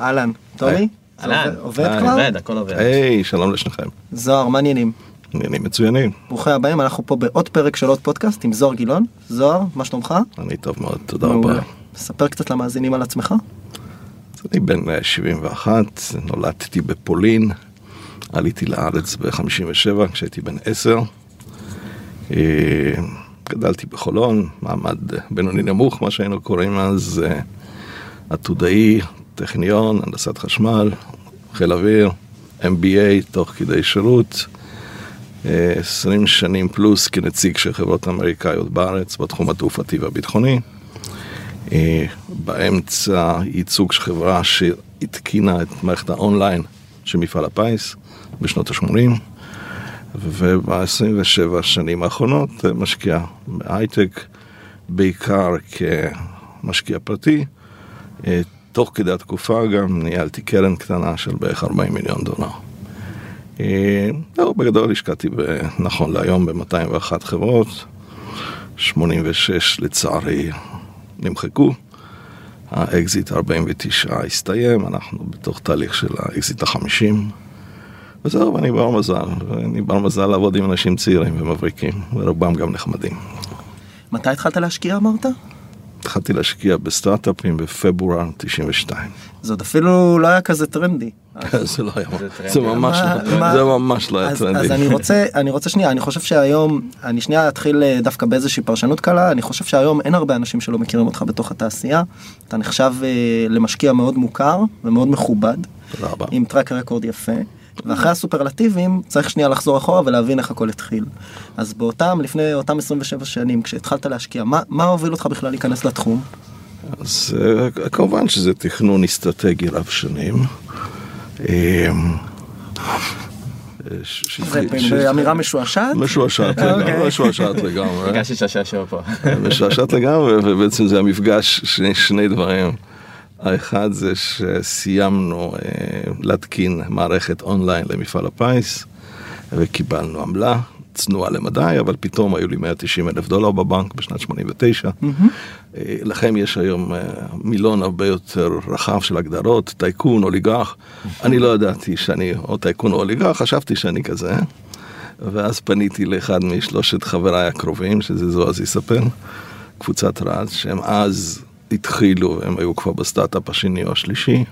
אהלן, טומי? אהלן, עובד אה, כבר? עובד, הכל עובד. היי, שלום לשניכם. זוהר, מה העניינים? עניינים מצוינים. ברוכים הבאים, אנחנו פה בעוד פרק של עוד פודקאסט עם זוהר גילון. זוהר, מה שלומך? אני טוב מאוד, תודה. רבה. ספר קצת למאזינים על עצמך. אני בן אה, 71, נולדתי בפולין, עליתי לארץ ב-57 כשהייתי בן 10. אה, גדלתי בחולון, מעמד בינוני נמוך, מה שהיינו קוראים אז, אה, עתודאי, טכניון, הנדסת חשמל, חיל אוויר, MBA תוך כדי שירות. אה, 20 שנים פלוס כנציג של חברות אמריקאיות בארץ בתחום התעופתי והביטחוני. אה, באמצע ייצוג של חברה שהתקינה את מערכת האונליין של מפעל הפיס בשנות ה-80 וב-27 השנים האחרונות משקיע בהייטק בעיקר כמשקיע פרטי תוך כדי התקופה גם ניהלתי קרן קטנה של בערך 40 מיליון דולר. אה, זהו, בגדול השקעתי נכון להיום ב-201 חברות, 86 לצערי נמחקו. האקזיט 49 הסתיים, אנחנו בתוך תהליך של האקזיט ה-50. וזהו, ואני בר מזל, ואני בר מזל לעבוד עם אנשים צעירים ומבריקים, ורובם גם נחמדים. מתי התחלת להשקיע אמרת? התחלתי להשקיע בסטארט-אפים בפברואר 92. זה עוד אפילו לא היה כזה טרנדי. זה לא היה, זה ממש לא- זה ממש לא היה טרנדי. אז אני רוצה, אני רוצה שנייה, אני חושב שהיום, אני שנייה אתחיל אה, דווקא באיזושהי פרשנות קלה, אני חושב שהיום אין הרבה אנשים שלא מכירים אותך בתוך התעשייה. אתה נחשב אה, למשקיע מאוד מוכר ומאוד מכובד. עם טרק רקורד יפה. ואחרי הסופרלטיבים צריך שנייה לחזור אחורה ולהבין איך הכל התחיל. אז באותם, לפני אותם 27 שנים, כשהתחלת להשקיע, מה, מה הוביל אותך בכלל להיכנס לתחום? אז אה, כמובן שזה תכנון אסטרטגי רב שנים. אה, ש- באמירה משועשעת? משועשעת אוקיי. לגמרי, משועשעת לגמרי. הרגשתי פה. משועשעת לגמרי, ובעצם זה המפגש, שני דברים. האחד זה שסיימנו אה, להתקין מערכת אונליין למפעל הפיס, וקיבלנו עמלה, צנועה למדי, אבל פתאום היו לי 190 אלף דולר בבנק בשנת 89. אה, לכם יש היום אה, מילון הרבה יותר רחב של הגדרות, טייקון, אוליגרך. אני לא ידעתי שאני או טייקון או אוליגרך, חשבתי שאני כזה. ואז פניתי לאחד משלושת חבריי הקרובים, שזה זועז יספר, קבוצת רז, שהם אז התחילו, הם היו כבר בסטארט-אפ השני או השלישי,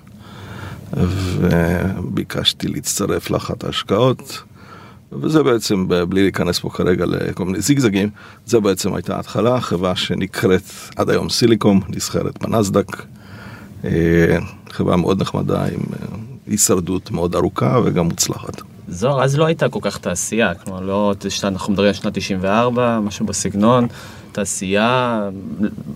וביקשתי להצטרף לאחת ההשקעות, וזה בעצם, בלי להיכנס פה כרגע לכל מיני זיגזגים, זה בעצם הייתה ההתחלה, חברה שנקראת עד היום סיליקום, נסחרת בנסדק, אה, חברה מאוד נחמדה עם אה, הישרדות מאוד ארוכה וגם מוצלחת. זוהר, אז לא הייתה כל כך תעשייה, כלומר, לא, אנחנו מדברים על שנת 94, משהו בסגנון, תעשייה,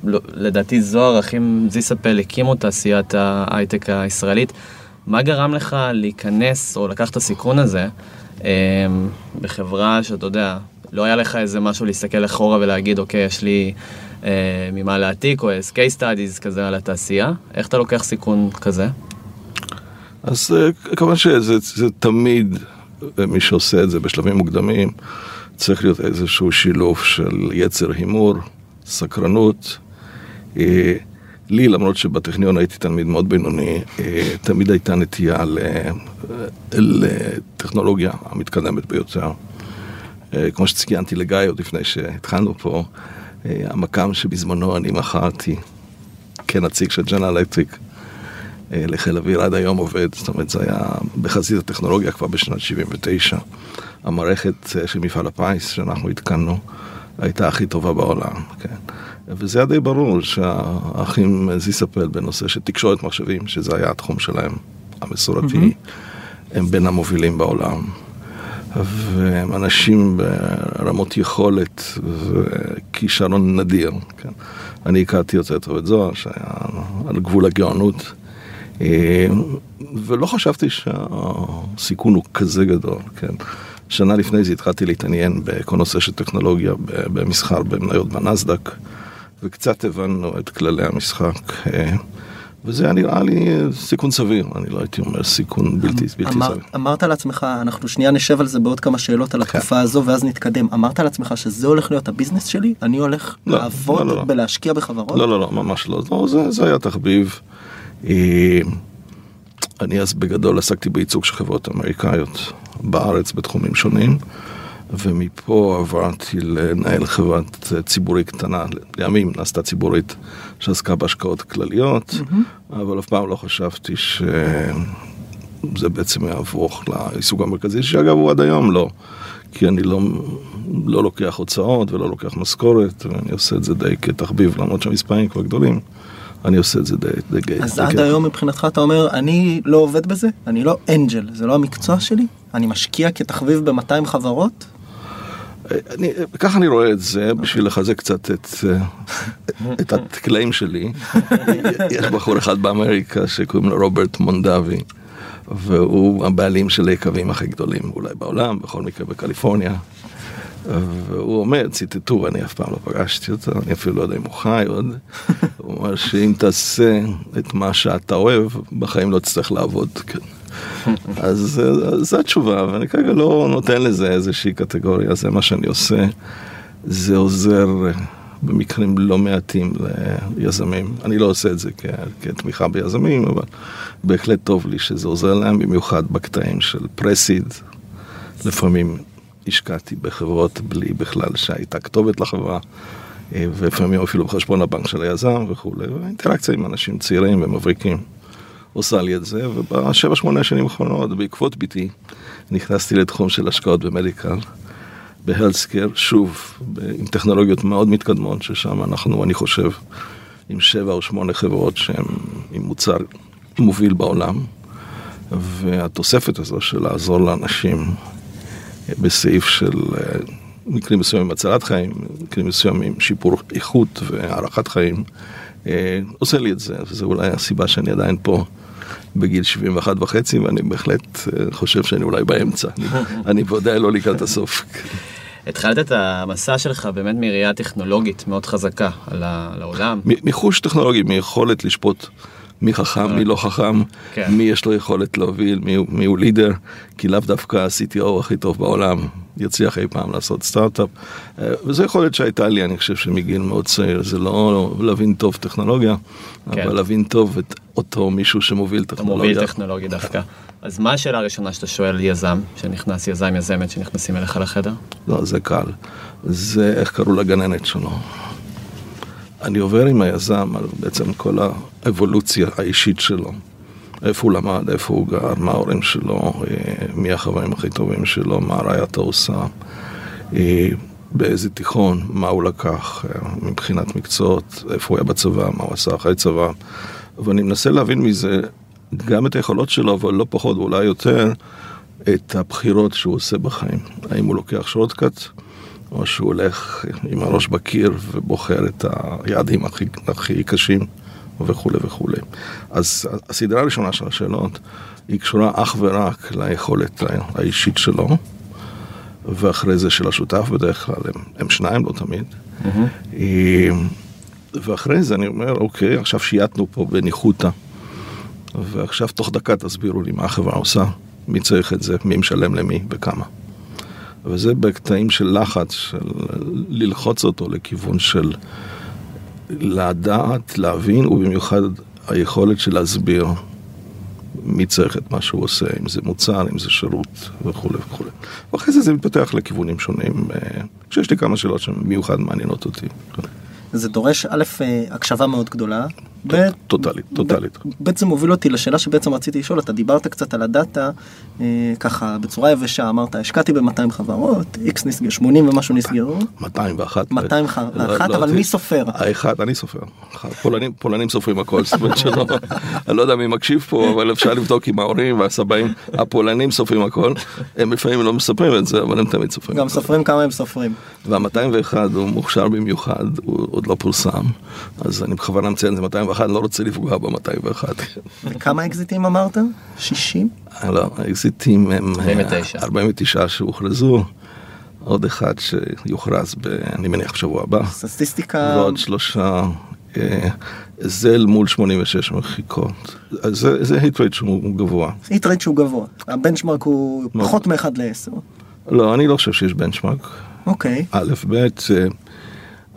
לא- לדעתי זוהר, אחים זיסאפל הקימו תעשיית ההייטק הישראלית. מה גרם לך להיכנס או לקחת את הסיכון הזה אה, בחברה שאתה יודע, לא היה לך איזה משהו להסתכל אחורה ולהגיד, אוקיי, יש לי אה, ממה להעתיק, או איזה case studies כזה על התעשייה? איך אתה לוקח סיכון כזה? אז אה, כמובן שזה זה תמיד, אה, מי שעושה את זה בשלבים מוקדמים, צריך להיות איזשהו שילוב של יצר הימור, סקרנות. אה, לי, למרות שבטכניון הייתי תלמיד מאוד בינוני, אה, תמיד הייתה נטייה אה, לטכנולוגיה המתקדמת ביותר. כמו שציינתי לגיא עוד לפני שהתחלנו פה, המקם שבזמנו אני מכרתי כנציג של ג'נרל אלקטריק לחיל אוויר עד היום עובד, זאת אומרת זה היה בחזית הטכנולוגיה כבר בשנת 79. המערכת אה, של מפעל הפיס שאנחנו התקנו הייתה הכי טובה בעולם, כן. וזה היה די ברור שהאחים זיסאפל בנושא של תקשורת מחשבים, שזה היה התחום שלהם המסורתי, הם בין המובילים בעולם. והם אנשים ברמות יכולת וכישרון נדיר. כן. אני הכרתי יותר טוב את זוהר, שהיה על גבול הגאונות, אה, ולא חשבתי שהסיכון הוא כזה גדול. כן. שנה לפני זה התחלתי להתעניין בכל נושא של טכנולוגיה במסחר במניות בנסדק, וקצת הבנו את כללי המשחק. אה, וזה היה נראה לי סיכון סביר, אני לא הייתי אומר סיכון בלתי, בלתי אמר, סביר. אמרת לעצמך, אנחנו שנייה נשב על זה בעוד כמה שאלות על כן. התקופה הזו ואז נתקדם. אמרת לעצמך שזה הולך להיות הביזנס שלי? אני הולך לא, לעבוד לא, לא, לא. בלהשקיע בחברות? לא, לא, לא, ממש לא. לא זה, זה היה תחביב. אני אז בגדול עסקתי בייצוג של חברות אמריקאיות בארץ בתחומים שונים, ומפה עברתי לנהל חברת ציבורית קטנה, לימים נעשתה ציבורית שעסקה בהשקעות כלליות, mm-hmm. אבל אף פעם לא חשבתי שזה בעצם יהפוך לעיסוק המרכזי, שאגב הוא עד היום לא, כי אני לא, לא לוקח הוצאות ולא לוקח משכורת, ואני עושה את זה די כתחביב, למרות שהמספרים כבר גדולים. אני עושה את זה די די די. אז עד היום מבחינתך אתה אומר, אני לא עובד בזה, אני לא אנג'ל, זה לא המקצוע שלי, אני משקיע כתחביב ב-200 חברות? אני, ככה אני רואה את זה, בשביל לחזק קצת את, את הקלעים שלי. יש בחור אחד באמריקה שקוראים לו רוברט מונדבי, והוא הבעלים של היקבים הכי גדולים אולי בעולם, בכל מקרה בקליפורניה. והוא אומר, ציטטו, אני אף פעם לא פגשתי אותו, אני אפילו לא יודע אם הוא חי עוד, הוא אומר שאם תעשה את מה שאתה אוהב, בחיים לא תצטרך לעבוד. כן. אז זו התשובה, ואני כרגע לא נותן לזה איזושהי קטגוריה, זה מה שאני עושה. זה עוזר במקרים לא מעטים ליזמים. אני לא עושה את זה כתמיכה ביזמים, אבל בהחלט טוב לי שזה עוזר להם, במיוחד בקטעים של פרסיד. לפעמים השקעתי בחברות בלי בכלל שהייתה כתובת לחברה, אה, ולפעמים אפילו בחשבון הבנק של היזם וכולי, והאינטראקציה עם אנשים צעירים ומבריקים עושה לי את זה, ובשבע שמונה השנים האחרונות, בעקבות ביתי, נכנסתי לתחום של השקעות במדיקל, בהלסקר, שוב, עם טכנולוגיות מאוד מתקדמות, ששם אנחנו, אני חושב, עם שבע או שמונה חברות שהן עם מוצר מוביל בעולם, והתוספת הזו של לעזור לאנשים בסעיף של אה, מקרים מסוימים הצלת חיים, מקרים מסוימים שיפור איכות והערכת חיים, אה, עושה לי את זה, וזו אולי הסיבה שאני עדיין פה. בגיל 71 וחצי, ואני בהחלט אה, חושב שאני אולי באמצע. אני ודאי לא לקראת הסוף. התחלת את המסע שלך באמת מראייה טכנולוגית מאוד חזקה על העולם. מחוש טכנולוגי, מיכולת לשפוט מי חכם, מי לא חכם, כן. מי יש לו יכולת להוביל, מי, מי הוא לידר, כי לאו דווקא ה-CTO הכי טוב בעולם יצליח אי פעם לעשות סטארט-אפ. אה, וזו יכולת שהייתה לי, אני חושב שמגיל מאוד צעיר, זה לא להבין טוב טכנולוגיה, כן. אבל להבין טוב את אותו מישהו שמוביל טכנולוגיה. מוביל טכנולוגיה דווקא. אז מה השאלה הראשונה שאתה שואל יזם, שנכנס, יזם, יזמת, שנכנסים אליך לחדר? לא, זה קל. זה איך קראו לגננת שלו. אני עובר עם היזם על בעצם כל האבולוציה האישית שלו. איפה הוא למד, איפה הוא גר, מה ההורים שלו, אה, מי החברים הכי טובים שלו, מה רעייתו עושה, אה, באיזה תיכון, מה הוא לקח אה, מבחינת מקצועות, איפה הוא היה בצבא, מה הוא עשה אחרי צבא. ואני מנסה להבין מזה גם את היכולות שלו, אבל לא פחות ואולי יותר, את הבחירות שהוא עושה בחיים. האם הוא לוקח שורטקאט? או שהוא הולך עם הראש בקיר ובוחר את היעדים הכי, הכי קשים וכולי וכולי. אז הסדרה הראשונה של השאלות היא קשורה אך ורק ליכולת האישית שלו, ואחרי זה של השותף בדרך כלל, הם, הם שניים, לא תמיד. Mm-hmm. ואחרי זה אני אומר, אוקיי, עכשיו שייתנו פה בניחותא, ועכשיו תוך דקה תסבירו לי מה החברה עושה, מי צריך את זה, מי משלם למי וכמה. וזה בקטעים של לחץ, של ללחוץ אותו לכיוון של לדעת, להבין, ובמיוחד היכולת של להסביר מי צריך את מה שהוא עושה, אם זה מוצר, אם זה שירות וכולי וכולי. ואחרי זה זה מתפתח לכיוונים שונים, אה, כשיש לי כמה שאלות שמיוחד מעניינות אותי. זה דורש א', אה, הקשבה מאוד גדולה. טוטאלית, טוטאלית. בעצם מוביל אותי לשאלה שבעצם רציתי לשאול, אתה דיברת קצת על הדאטה, אה, ככה בצורה יבשה, אמרת, השקעתי ב-200 חברות, איקס נסגר, 80 ומשהו נסגרו. 201. 201, לא, לא, אבל מי סופר? האחד, אני סופר. פולנים סופרים הכל, זאת אומרת שלא, אני לא יודע מי מקשיב פה, אבל אפשר לבדוק עם ההורים והסבאים, הפולנים סופרים הכל, הם לפעמים לא מספרים את זה, אבל הם תמיד סופרים. גם סופרים כמה הם סופרים. וה-201 הוא מוכשר במיוחד, הוא עוד לא פורסם, אז אני בכוונה מציין את זה 201, אני לא רוצה לפגוע ב-201. וכמה אקזיטים אמרת? 60? לא, האקזיטים הם 49, 49 שהוכרזו. עוד אחד שיוכרז, ב, אני מניח, בשבוע הבא. סטטיסטיקה... ועוד שלושה, אה, זה אל מול 86 מרחיקות. זה, זה היט רייט שהוא גבוה. היט רייט שהוא גבוה. הבנצ'מרק הוא לא. פחות מ-1 ל-10. לא, אני לא חושב שיש בנצ'מרק. אוקיי. א', ב', אה,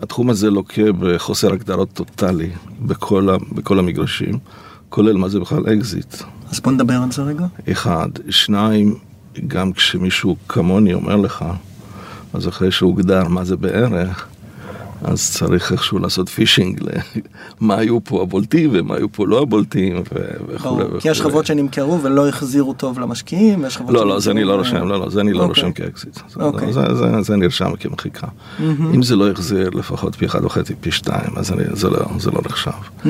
התחום הזה לוקה בחוסר הגדרות טוטאלי בכל, ה, בכל המגרשים, כולל מה זה בכלל אקזיט. אז בוא נדבר על זה רגע. אחד. שניים, גם כשמישהו כמוני אומר לך, אז אחרי שהוגדר מה זה בערך, אז צריך איכשהו לעשות fishing למה היו פה הבולטים ומה היו פה לא הבולטים וכולי. כי יש חברות שנמכרו ולא החזירו טוב למשקיעים, ויש חברות לא, לא, זה אני לא רושם, לא, לא, זה אני לא אוקיי. רושם כאקזיט. אוקיי. זה- זה נרשם כמחיקה. אם זה לא החזיר לפחות פי אחד וחצי, פי שתיים, אז זה לא- זה לא נחשב. אה,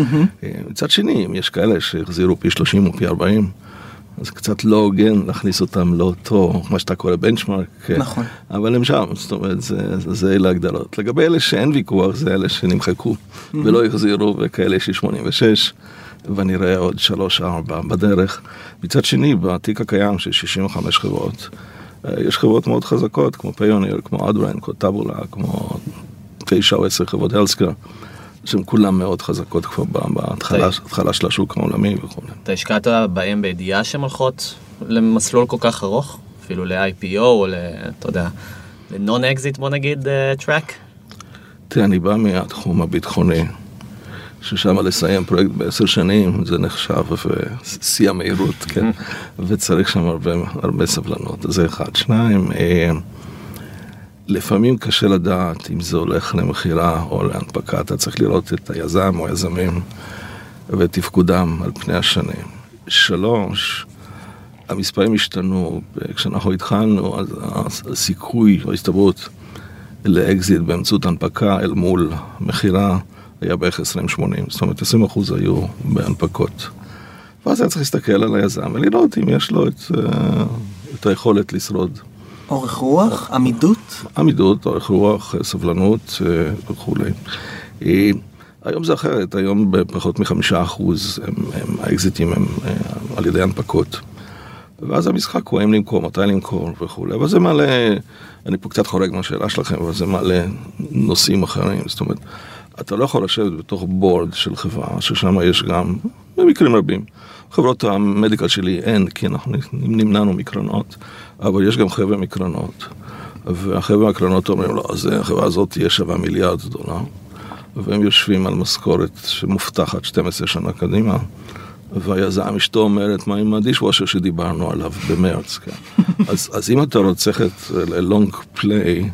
מצד שני, אם יש כאלה שהחזירו פי 30 או פי 40, אז קצת לא הוגן להכניס אותם לאותו, מה שאתה קורא בנצ'מארק. נכון. אבל הם שם, זאת אומרת, זה, זה, זה אלה הגדלות. לגבי אלה שאין ויכוח, זה אלה שנמחקו ולא החזירו, וכאלה יש לי 86, ואני רואה עוד 3-4 בדרך. מצד שני, בתיק הקיים של 65 חברות, אה, יש חברות מאוד חזקות, כמו פיוניר, כמו אדרן, כמו טאבולה, כמו 9 או 10 חברות healthcare, שהן כולן מאוד חזקות כבר בהתחלה התחלה של השוק העולמי וכו'. אתה השקעת בהם בידיעה שהן הולכות למסלול כל כך ארוך? אפילו ל-IPO או ל... אתה יודע, לנון אקזיט בוא נגיד track? תראה, אני בא מהתחום הביטחוני, ששם לסיים פרויקט בעשר שנים זה נחשב שיא המהירות, כן? וצריך שם הרבה, הרבה סבלנות, זה אחד. שניים, אה, לפעמים קשה לדעת אם זה הולך למכירה או להנפקה, אתה צריך לראות את היזם או היזמים ותפקודם על פני השנים. שלוש, המספרים השתנו, כשאנחנו התחלנו, אז הסיכוי או ההסתברות לאקזיט באמצעות הנפקה אל מול מכירה היה בערך 20-80, זאת אומרת 20% היו בהנפקות. ואז היה צריך להסתכל על היזם ולראות אם יש לו את, אה, את היכולת לשרוד. אורך רוח, עמידות, עמידות, אורך רוח, סבלנות אה, וכולי. אה, היום זה אחרת, היום בפחות מחמישה אחוז האקזיטים הם אה, על ידי הנפקות. ואז המשחק הוא האם למכור, מתי למכור וכולי, אבל זה מעלה, אני פה קצת חורג מהשאלה שלכם, אבל זה מעלה נושאים אחרים, זאת אומרת, אתה לא יכול לשבת בתוך בורד של חברה, ששם יש גם, במקרים רבים, חברות המדיקל שלי אין, כי אנחנו נמנענו מקרנות, אבל יש גם חבר'ה מקרנות, והחבר'ה מהקרנות אומרים, לא, אז החברה הזאת תהיה שווה מיליארד דולר, והם יושבים על משכורת שמובטחת 12 שנה קדימה. והיזם אשתו אומרת, מה עם הדישוושר שדיברנו עליו במרץ, כן. אז, אז אם אתה רוצה את long play,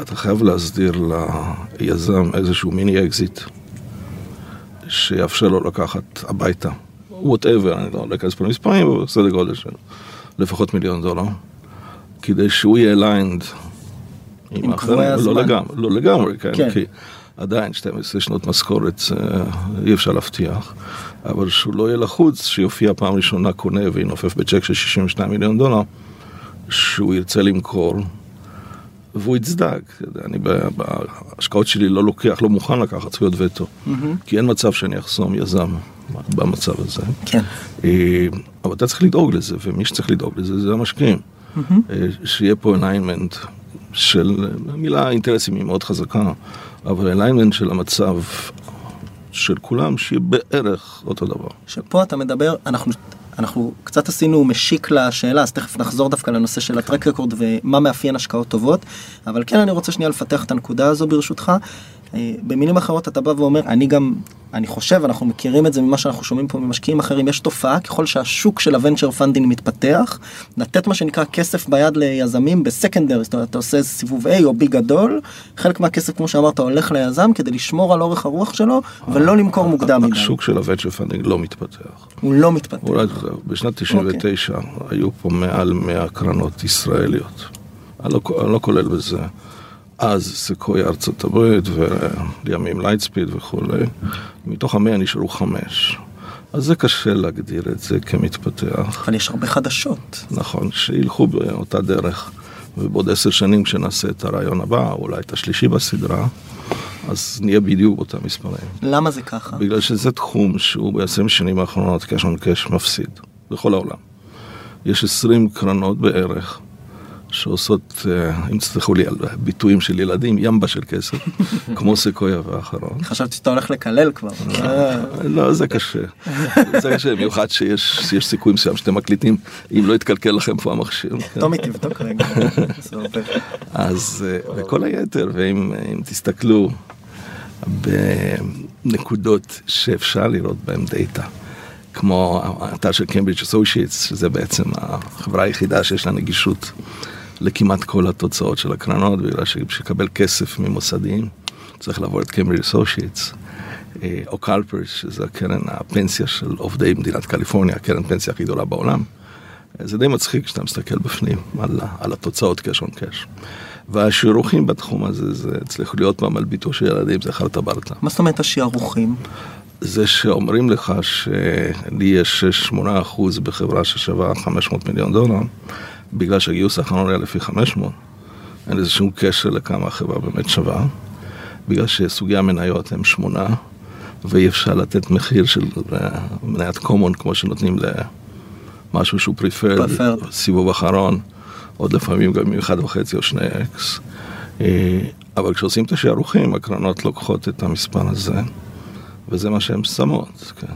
אתה חייב להסדיר ליזם איזשהו מיני אקזיט, שיאפשר לו לקחת הביתה, whatever, אני לא אכנס פה למספרים, אבל סדר גודל של לפחות מיליון דולר, כדי שהוא יהיה aligned עם האחרים. לא לגמרי, לא לגמרי, כן, כן. כי עדיין 12 שנות משכורת אה, אי אפשר להבטיח, אבל שהוא לא יהיה לחוץ, שיופיע פעם ראשונה קונה וינופף בצ'ק של 62 מיליון דולר, שהוא ירצה למכור, והוא יצדק. אני בהשקעות שלי לא לוקח, לא מוכן לקחת זכויות וטו, כי אין מצב שאני אחסום יזם במצב הזה. כן. אה, אבל אתה צריך לדאוג לזה, ומי שצריך לדאוג לזה זה המשקיעים. אה, שיהיה פה אליינמנט של, המילה אינטרסים היא מאוד חזקה, אבל alignment של המצב של כולם, שיהיה בערך אותו דבר. שפה אתה מדבר, אנחנו, אנחנו קצת עשינו משיק לשאלה, אז תכף נחזור דווקא לנושא של ה track record ומה מאפיין השקעות טובות, אבל כן אני רוצה שנייה לפתח את הנקודה הזו ברשותך. אה, במילים אחרות אתה בא ואומר, אני גם, אני חושב, אנחנו מכירים את זה ממה שאנחנו שומעים פה ממשקיעים אחרים, יש תופעה ככל שהשוק של ה venture funding מתפתח, לתת מה שנקרא כסף ביד ליזמים ב secondary, זאת אומרת אתה עושה סיבוב A או B גדול, חלק מהכסף כמו שאמרת הולך ליזם כדי לשמור על אורך הרוח שלו ולא למכור מוקדם מדי, השוק של ה venture funding לא מתפתח. הוא לא מתפתח. אולי זהו, בשנת 99 היו פה מעל 100 קרנות ישראליות. אני לא, אני לא כולל בזה. אז סקויה ארצות הברית ולימים Lightspeed וכולי. מתוך המאה נשארו חמש. אז זה קשה להגדיר את זה כמתפתח. אבל יש הרבה חדשות. נכון, שילכו באותה דרך. ובעוד עשר שנים כשנעשה את הרעיון הבא, או אולי את השלישי בסדרה, אז נהיה בדיוק באותם מספרים. למה זה ככה? בגלל שזה תחום שהוא ב-20 שנים האחרונות קש און קש מפסיד, בכל העולם. יש 20 קרנות בערך שעושות, אה, אם תסלחו לי על ביטויים של ילדים, ימבה של כסף, כמו סקויה ואחרון. חשבתי שאתה הולך לקלל כבר. אה, לא, זה קשה. זה קשה, במיוחד שיש סיכוי מסוים שאתם מקליטים, אם לא יתקלקל לכם פה המכשיר. טומי תבדוק רגע. אז אה, וכל היתר, ואם אם תסתכלו בנקודות שאפשר לראות בהן דאטה, כמו האתר של Cambridge Associates, שזה בעצם החברה היחידה שיש לה נגישות לכמעט כל התוצאות של הקרנות, בגלל שבשביל לקבל כסף ממוסדיים צריך לעבור את Cambridge Associates. אה, או CalPERS, שזה הקרן הפנסיה של עובדי מדינת קליפורניה, הקרן פנסיה הכי גדולה בעולם. אה, זה די מצחיק כשאתה מסתכל בפנים על, על התוצאות קש און קש. והשיערוכים בתחום הזה, זה צריך להיות פעם על ביטוי של ילדים, זה חרטה ברטה. מה זאת אומרת השיערוכים? זה שאומרים לך שלי יש 6-8% בחברה ששווה 500 מיליון דולר, בגלל שהגיוס האחרון היה לפי 500, אין לזה שום קשר לכמה החברה באמת שווה, בגלל שסוגי המניות הם שמונה, ואי אפשר לתת מחיר של אה, מניית קומון כמו שנותנים למשהו שהוא פריפרד, סיבוב אחרון, עוד לפעמים גם עם אחד וחצי או שני אקס. אה, אבל כשעושים את השערוכים, הקרנות לוקחות את המספר הזה, וזה מה שהן שמות, כן.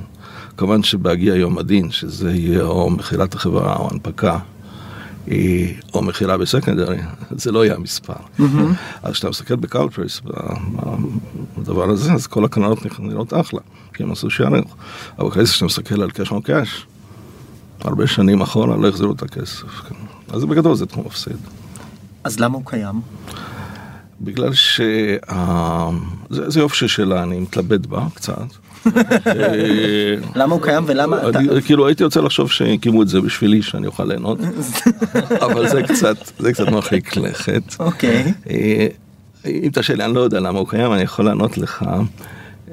כמובן שבהגיע יום הדין, שזה יהיה או מכירת החברה או הנפקה, או מכירה בסקנדרי, זה לא יהיה המספר. אז כשאתה מסתכל בקלפרס, בדבר הזה, אז כל הקרנות נראות אחלה, כי הם עשו שערים. אבל אחרי זה כשאתה מסתכל על קאש און קאש, הרבה שנים אחורה לא החזירו את הכסף. כן. אז בגדול זה תחום מפסיד. אז למה הוא קיים? בגלל ש... זה יופי שאלה, אני מתלבט בה קצת. למה הוא קיים ולמה אתה... כאילו הייתי רוצה לחשוב שהקימו את זה בשבילי שאני אוכל ליהנות, אבל זה קצת, זה קצת מרחיק לכת. אוקיי. אה, אם תשאל לי, אני לא יודע למה הוא קיים, אני יכול לענות לך.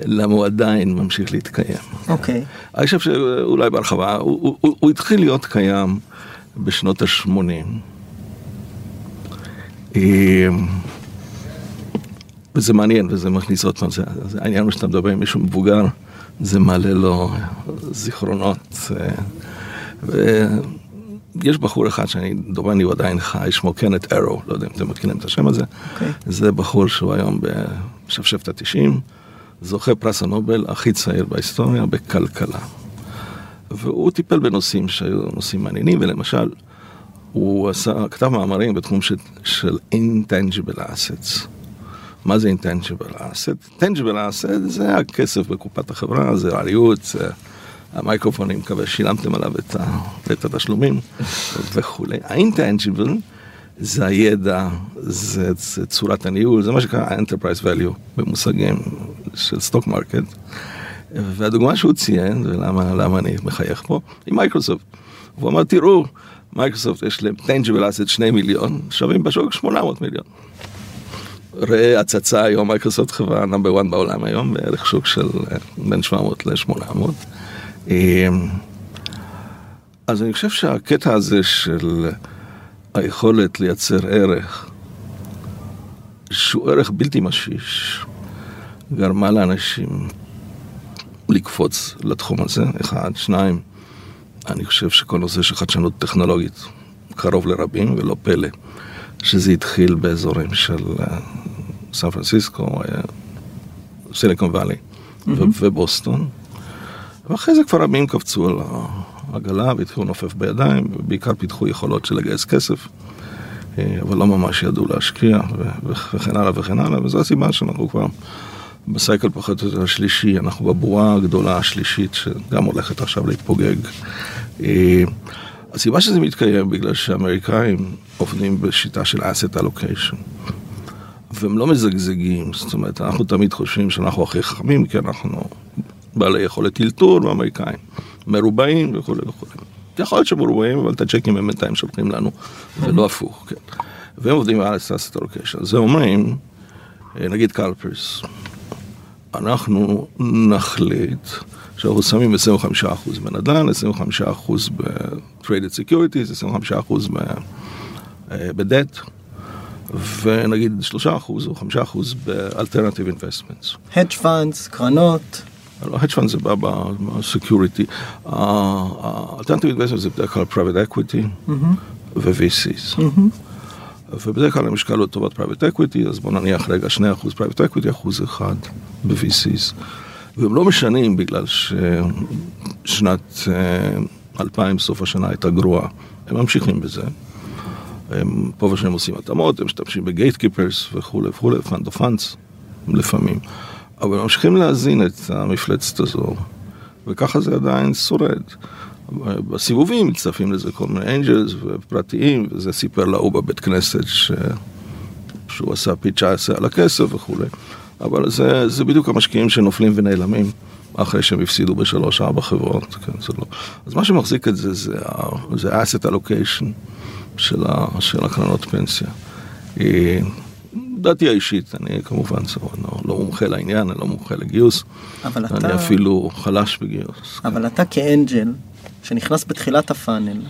למה הוא עדיין ממשיך להתקיים. אוקיי. אני חושב שאולי בהרחבה, הוא התחיל להיות קיים בשנות ה-80. וזה מעניין, וזה מכניס עוד פעם, זה, זה העניין הוא שאתה מדבר עם מישהו מבוגר, זה מעלה לו זיכרונות. אה, ויש בחור אחד שאני, דומני הוא עדיין חי, שמו קנט ארו, לא יודע אם אתם מכירים את השם הזה. Okay. אוקיי. זה בחור שהוא היום בשפשפת התשעים, זוכה פרס הנובל הכי צעיר בהיסטוריה בכלכלה. והוא טיפל בנושאים שהיו נושאים מעניינים, ולמשל, הוא עשה, כתב מאמרים בתחום של, של intangible assets. מה זה intangible asset? intangible asset זה הכסף בקופת החברה, זה הריהוט, זה המיקרופונים, מקווה שילמתם עליו את, ה, את התשלומים וכולי. ה-intangible זה הידע, זה, זה צורת הניהול, זה מה שנקרא enterprise value במושגים של stock market. והדוגמה שהוא ציין, ולמה אני מחייך פה, היא מייקרוסופט. הוא אמר, תראו, מייקרוסופט יש להם tangible asset 2 מיליון, שווים בשוק 800 מיליון. ראה הצצה היום, מייקרוסופט חברה number 1 בעולם היום, בערך שוק של אה, בין 700 ל-800. אמ, אז אני חושב שהקטע הזה של היכולת לייצר ערך, שהוא ערך בלתי משיש, גרמה לאנשים לקפוץ לתחום הזה, אחד, שניים, אני חושב שכל נושא של חדשנות טכנולוגית קרוב לרבים, ולא פלא שזה התחיל באזורים של אה, סן פרנסיסקו, סיליקון וואלי ובוסטון. ואחרי זה כבר רבים קפצו על העגלה והתחילו לנופף בידיים, ובעיקר פיתחו יכולות של לגייס כסף, אה, אבל לא ממש ידעו להשקיע וכן הלאה וכן הלאה, וזו הסיבה שאנחנו כבר בסייקל פחות או יותר השלישי, אנחנו בבועה הגדולה השלישית שגם הולכת עכשיו להתפוגג. הסיבה שזה מתקיים בגלל שאמריקאים עובדים בשיטה של asset allocation. והם לא מזגזגים, זאת אומרת, אנחנו תמיד חושבים שאנחנו הכי חכמים, כי אנחנו בעלי יכולת אלתור ואמריקאים, מרובעים וכולי וכולי. יכול להיות שמרובעים, אבל את הצ'קים הם בינתיים שולחים לנו, ולא הפוך, כן. והם עובדים על ה asset allocation. זה אומרים, אה, נגיד CalPERS, אנחנו נחליט שאנחנו שמים 25% בנדל"ן, 25% ב-traded securities, 25% בדט. ונגיד 3% או 5% ב-alternative investments. hedge funds, קרנות. לא, hedge funds זה בא בסקיוריטי. ה-alternative investments זה בדרך כלל private equity ו-VCs. ובדרך כלל המשקל הוא לטובת private equity, אז בואו נניח רגע 2% private equity, אחוז אחד ב-VCs. והם לא משנים בגלל ששנת 2000, אה, סוף השנה הייתה גרועה. הם ממשיכים בזה. הם פה ושם עושים התאמות, הם משתמשים ב gatekeepers וכולי וכולי, fund of funds לפעמים. אבל ממשיכים להזין את המפלצת הזו וככה זה עדיין שורד. בסיבובים מצטרפים לזה כל מיני angels ופרטיים, וזה סיפר להוא בבית כנסת ש... שהוא עשה פי 19 על הכסף וכולי. אבל זה, זה בדיוק המשקיעים שנופלים ונעלמים אחרי שהם הפסידו בשלוש ארבע חברות, כן, זה לא. אז מה שמחזיק את זה זה, זה asset allocation של, ה, של הקרנות פנסיה. אה, דעתי האישית, אני כמובן לא, לא מומחה לעניין, אני לא מומחה לגיוס, אבל אני אתה, אפילו חלש בגיוס. אבל אתה כאנג'ל, שנכנס בתחילת הפאנל,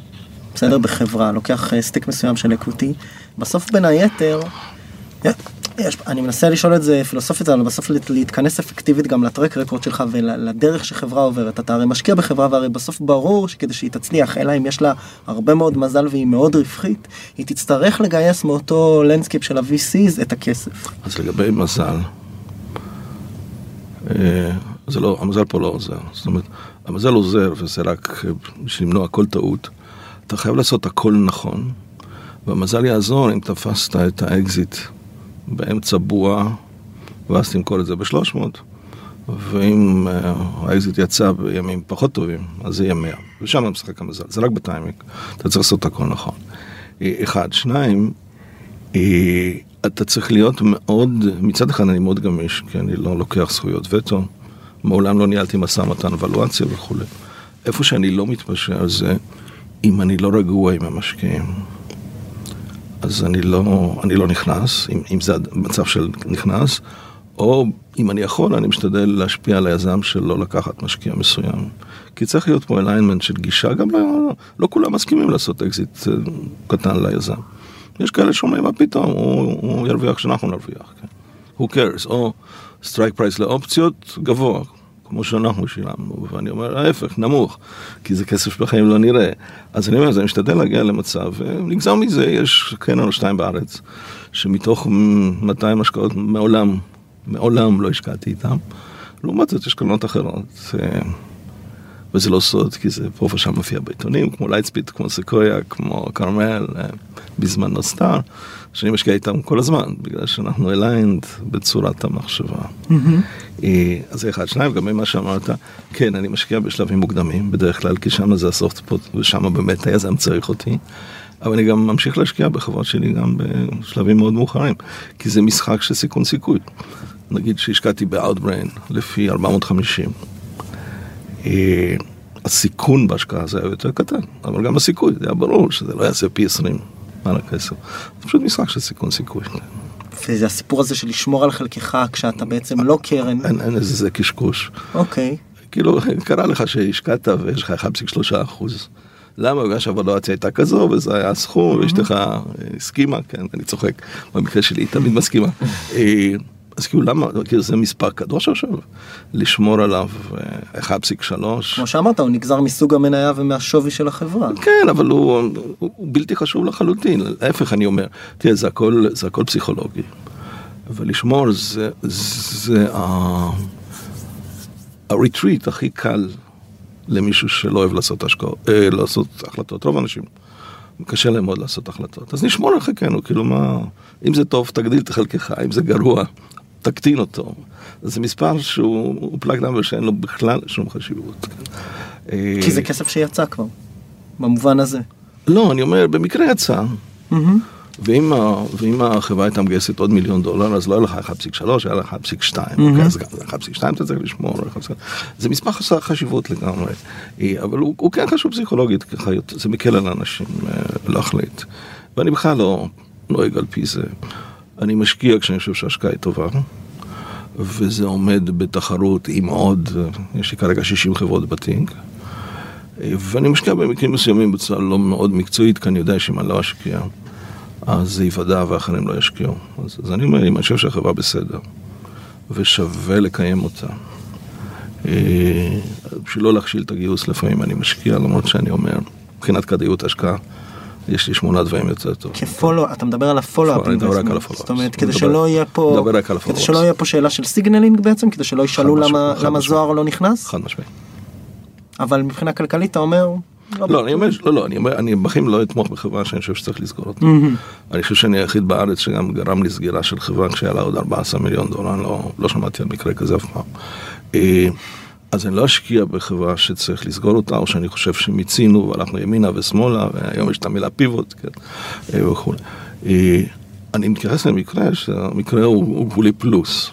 בסדר, בחברה, לוקח אה, סטיק מסוים של אקוטי, בסוף בין היתר, יש, אני מנסה לשאול את זה פילוסופית, אבל בסוף להת- להתכנס אפקטיבית גם ל track record שלך ולדרך שחברה עוברת. אתה הרי משקיע בחברה והרי בסוף ברור שכדי שהיא תצליח, אלא אם יש לה הרבה מאוד מזל והיא מאוד רווחית, היא תצטרך לגייס מאותו landscape של ה-VCs את הכסף. אז לגבי מזל, אה, זה לא, המזל פה לא עוזר. זאת אומרת, המזל עוזר וזה רק אה, בשביל למנוע כל טעות. אתה חייב לעשות הכל נכון, והמזל יעזור אם תפסת את האקזיט באמצע בועה, ואז תמכור את זה ב-300, ואם אה, האקזיט יצא בימים פחות טובים, אז זה יהיה 100. ושם משחק המזל, זה רק בטיימינג, אתה צריך לעשות הכל נכון. אה, אחד, שניים, אה, אתה צריך להיות מאוד, מצד אחד אני מאוד גמיש, כי אני לא לוקח זכויות וטו, מעולם לא ניהלתי משא ומתן על ולואציה וכולי. איפה שאני לא מתפשר זה אם אני לא רגוע עם המשקיעים. אז אני לא, אני לא נכנס, אם, אם זה מצב של נכנס, או אם אני יכול, אני משתדל להשפיע על היזם של לא לקחת משקיע מסוים. כי צריך להיות פה alignment של גישה, גם לא, לא כולם מסכימים לעשות אקזיט אה, קטן ליזם. יש כאלה שאומרים, מה פתאום, הוא, הוא ירוויח כשאנחנו נרוויח. כן. Who cares? או strike price לאופציות גבוה, כמו שאנחנו שילמנו, ואני אומר, ההפך, נמוך, כי זה כסף שבחיים לא נראה. אז אני אומר, אני משתדל להגיע למצב, ונגזר מזה, יש קרן או שתיים בארץ, שמתוך 200 השקעות מעולם, מעולם לא השקעתי איתם. לעומת זאת, יש קרנות אחרות. וזה לא סוד, כי זה פה ושם מופיע בעיתונים, כמו Lightspeed, כמו סקויה, כמו כרמל, אה, בזמנו Star, שאני משקיע איתם כל הזמן, בגלל שאנחנו aligned בצורת המחשבה. אה, אז זה אחד. שניים, גם ממה שאמרת, כן, אני משקיע בשלבים מוקדמים, בדרך כלל, כי שם זה פוט, ושם באמת היזם צריך אותי. אבל אני גם ממשיך להשקיע בחברות שלי גם בשלבים מאוד מאוחרים, כי זה משחק של סיכון סיכוי. נגיד שהשקעתי ב-Outbrain לפי 450. אה, הסיכון בהשקעה זה היה יותר קטן, אבל גם הסיכוי, זה היה ברור שזה לא יעשה פי 20 על הכסף. זה פשוט משחק של סיכון סיכוי. וזה הסיפור הזה של לשמור על חלקך כשאתה בעצם לא קרן. אין, אין איזה זה קשקוש. אוקיי. כאילו, קרה לך שהשקעת ויש לך 1.3 אחוז. למה? בגלל שהוולואציה הייתה כזו, וזה היה הסכום, ואשתך אה, הסכימה, כן, אני צוחק, במקרה שלי היא תמיד מסכימה. אה, אז כאילו למה, כאילו זה מספר קדוש עכשיו, לשמור עליו אה, 1.3. כמו שאמרת, הוא נגזר מסוג המניה ומהשווי של החברה. כן, אבל הוא, הוא, הוא בלתי חשוב לחלוטין, להפך אני אומר, תראה, זה הכל, זה הכל פסיכולוגי. ולשמור זה, זה ה- הריטריט הכי קל למישהו שלא אוהב לעשות השקעות, אה, לעשות החלטות, רוב האנשים. קשה להם מאוד לעשות החלטות. אז נשמור על חלקנו, כאילו מה, אם זה טוב תגדיל את חלקך, אם זה גרוע תקטין אותו. זה מספר שהוא פלאג נאמבר שאין לו בכלל שום חשיבות. אה, כי זה כסף שיצא כבר, במובן הזה. לא, אני אומר, במקרה יצא. ואם, ואם החברה הייתה מגייסת עוד מיליון דולר, אז לא היה לך 1.3, היה לך 1.2, אוקיי, אז גם 1.2 אתה צריך לשמור, 1.2. זה מספר חסר חשיבות לגמרי, אה, אבל הוא, הוא כן חשוב פסיכולוגית, ככה זה מקל על אנשים אה, להחליט. ואני בכלל לא נוהג על פי זה. אני משקיע כשאני חושב שההשקעה היא טובה, וזה עומד בתחרות עם עוד, יש לי כרגע 60 חברות. אה, ואני משקיע במקרים מסוימים בצורה לא מאוד מקצועית, כי אני יודע שאם אני לא אשקיע, אז זה ייוודע ואחרים לא ישקיעו. אז, אז אני אומר, אם אני חושב שהחברה בסדר, ושווה לקיים אותה, אה, בשביל לא להכשיל את הגיוס, לפעמים אני משקיע, למרות שאני אומר, מבחינת כדאיות השקעה, יש לי שמונה דברים יותר טוב. כ follow, אתה מדבר על ה follow-up אני מדבר רק על. ה follow-up. זאת אומרת, כדי שלא יהיה פה, מדבר רק על כדי. שלא יהיה פה שאלה של signaling בעצם, כדי שלא ישאלו למה. זוהר לא נכנס, חד משמעית. אבל מבחינה כלכלית אתה אומר, לא, אני אומר, לא, לא, אני אומר, אני בחיים לא אתמוך בחברה שאני חושב שצריך לסגור אותה. אני חושב שאני היחיד בארץ שגם גרם לסגירה של חברה כשהיה לה עוד 14 מיליון דולר, לא, לא שמעתי על מקרה כזה אף פעם. אז אני לא אשקיע בחברה שצריך לסגור אותה, או שאני חושב שמיצינו והלכנו ימינה ושמאלה, והיום יש את המילה פיבוט כן, אה, וכו'. אה, אני מתייחס למקרה שהמקרה הוא, הוא גבולי פלוס.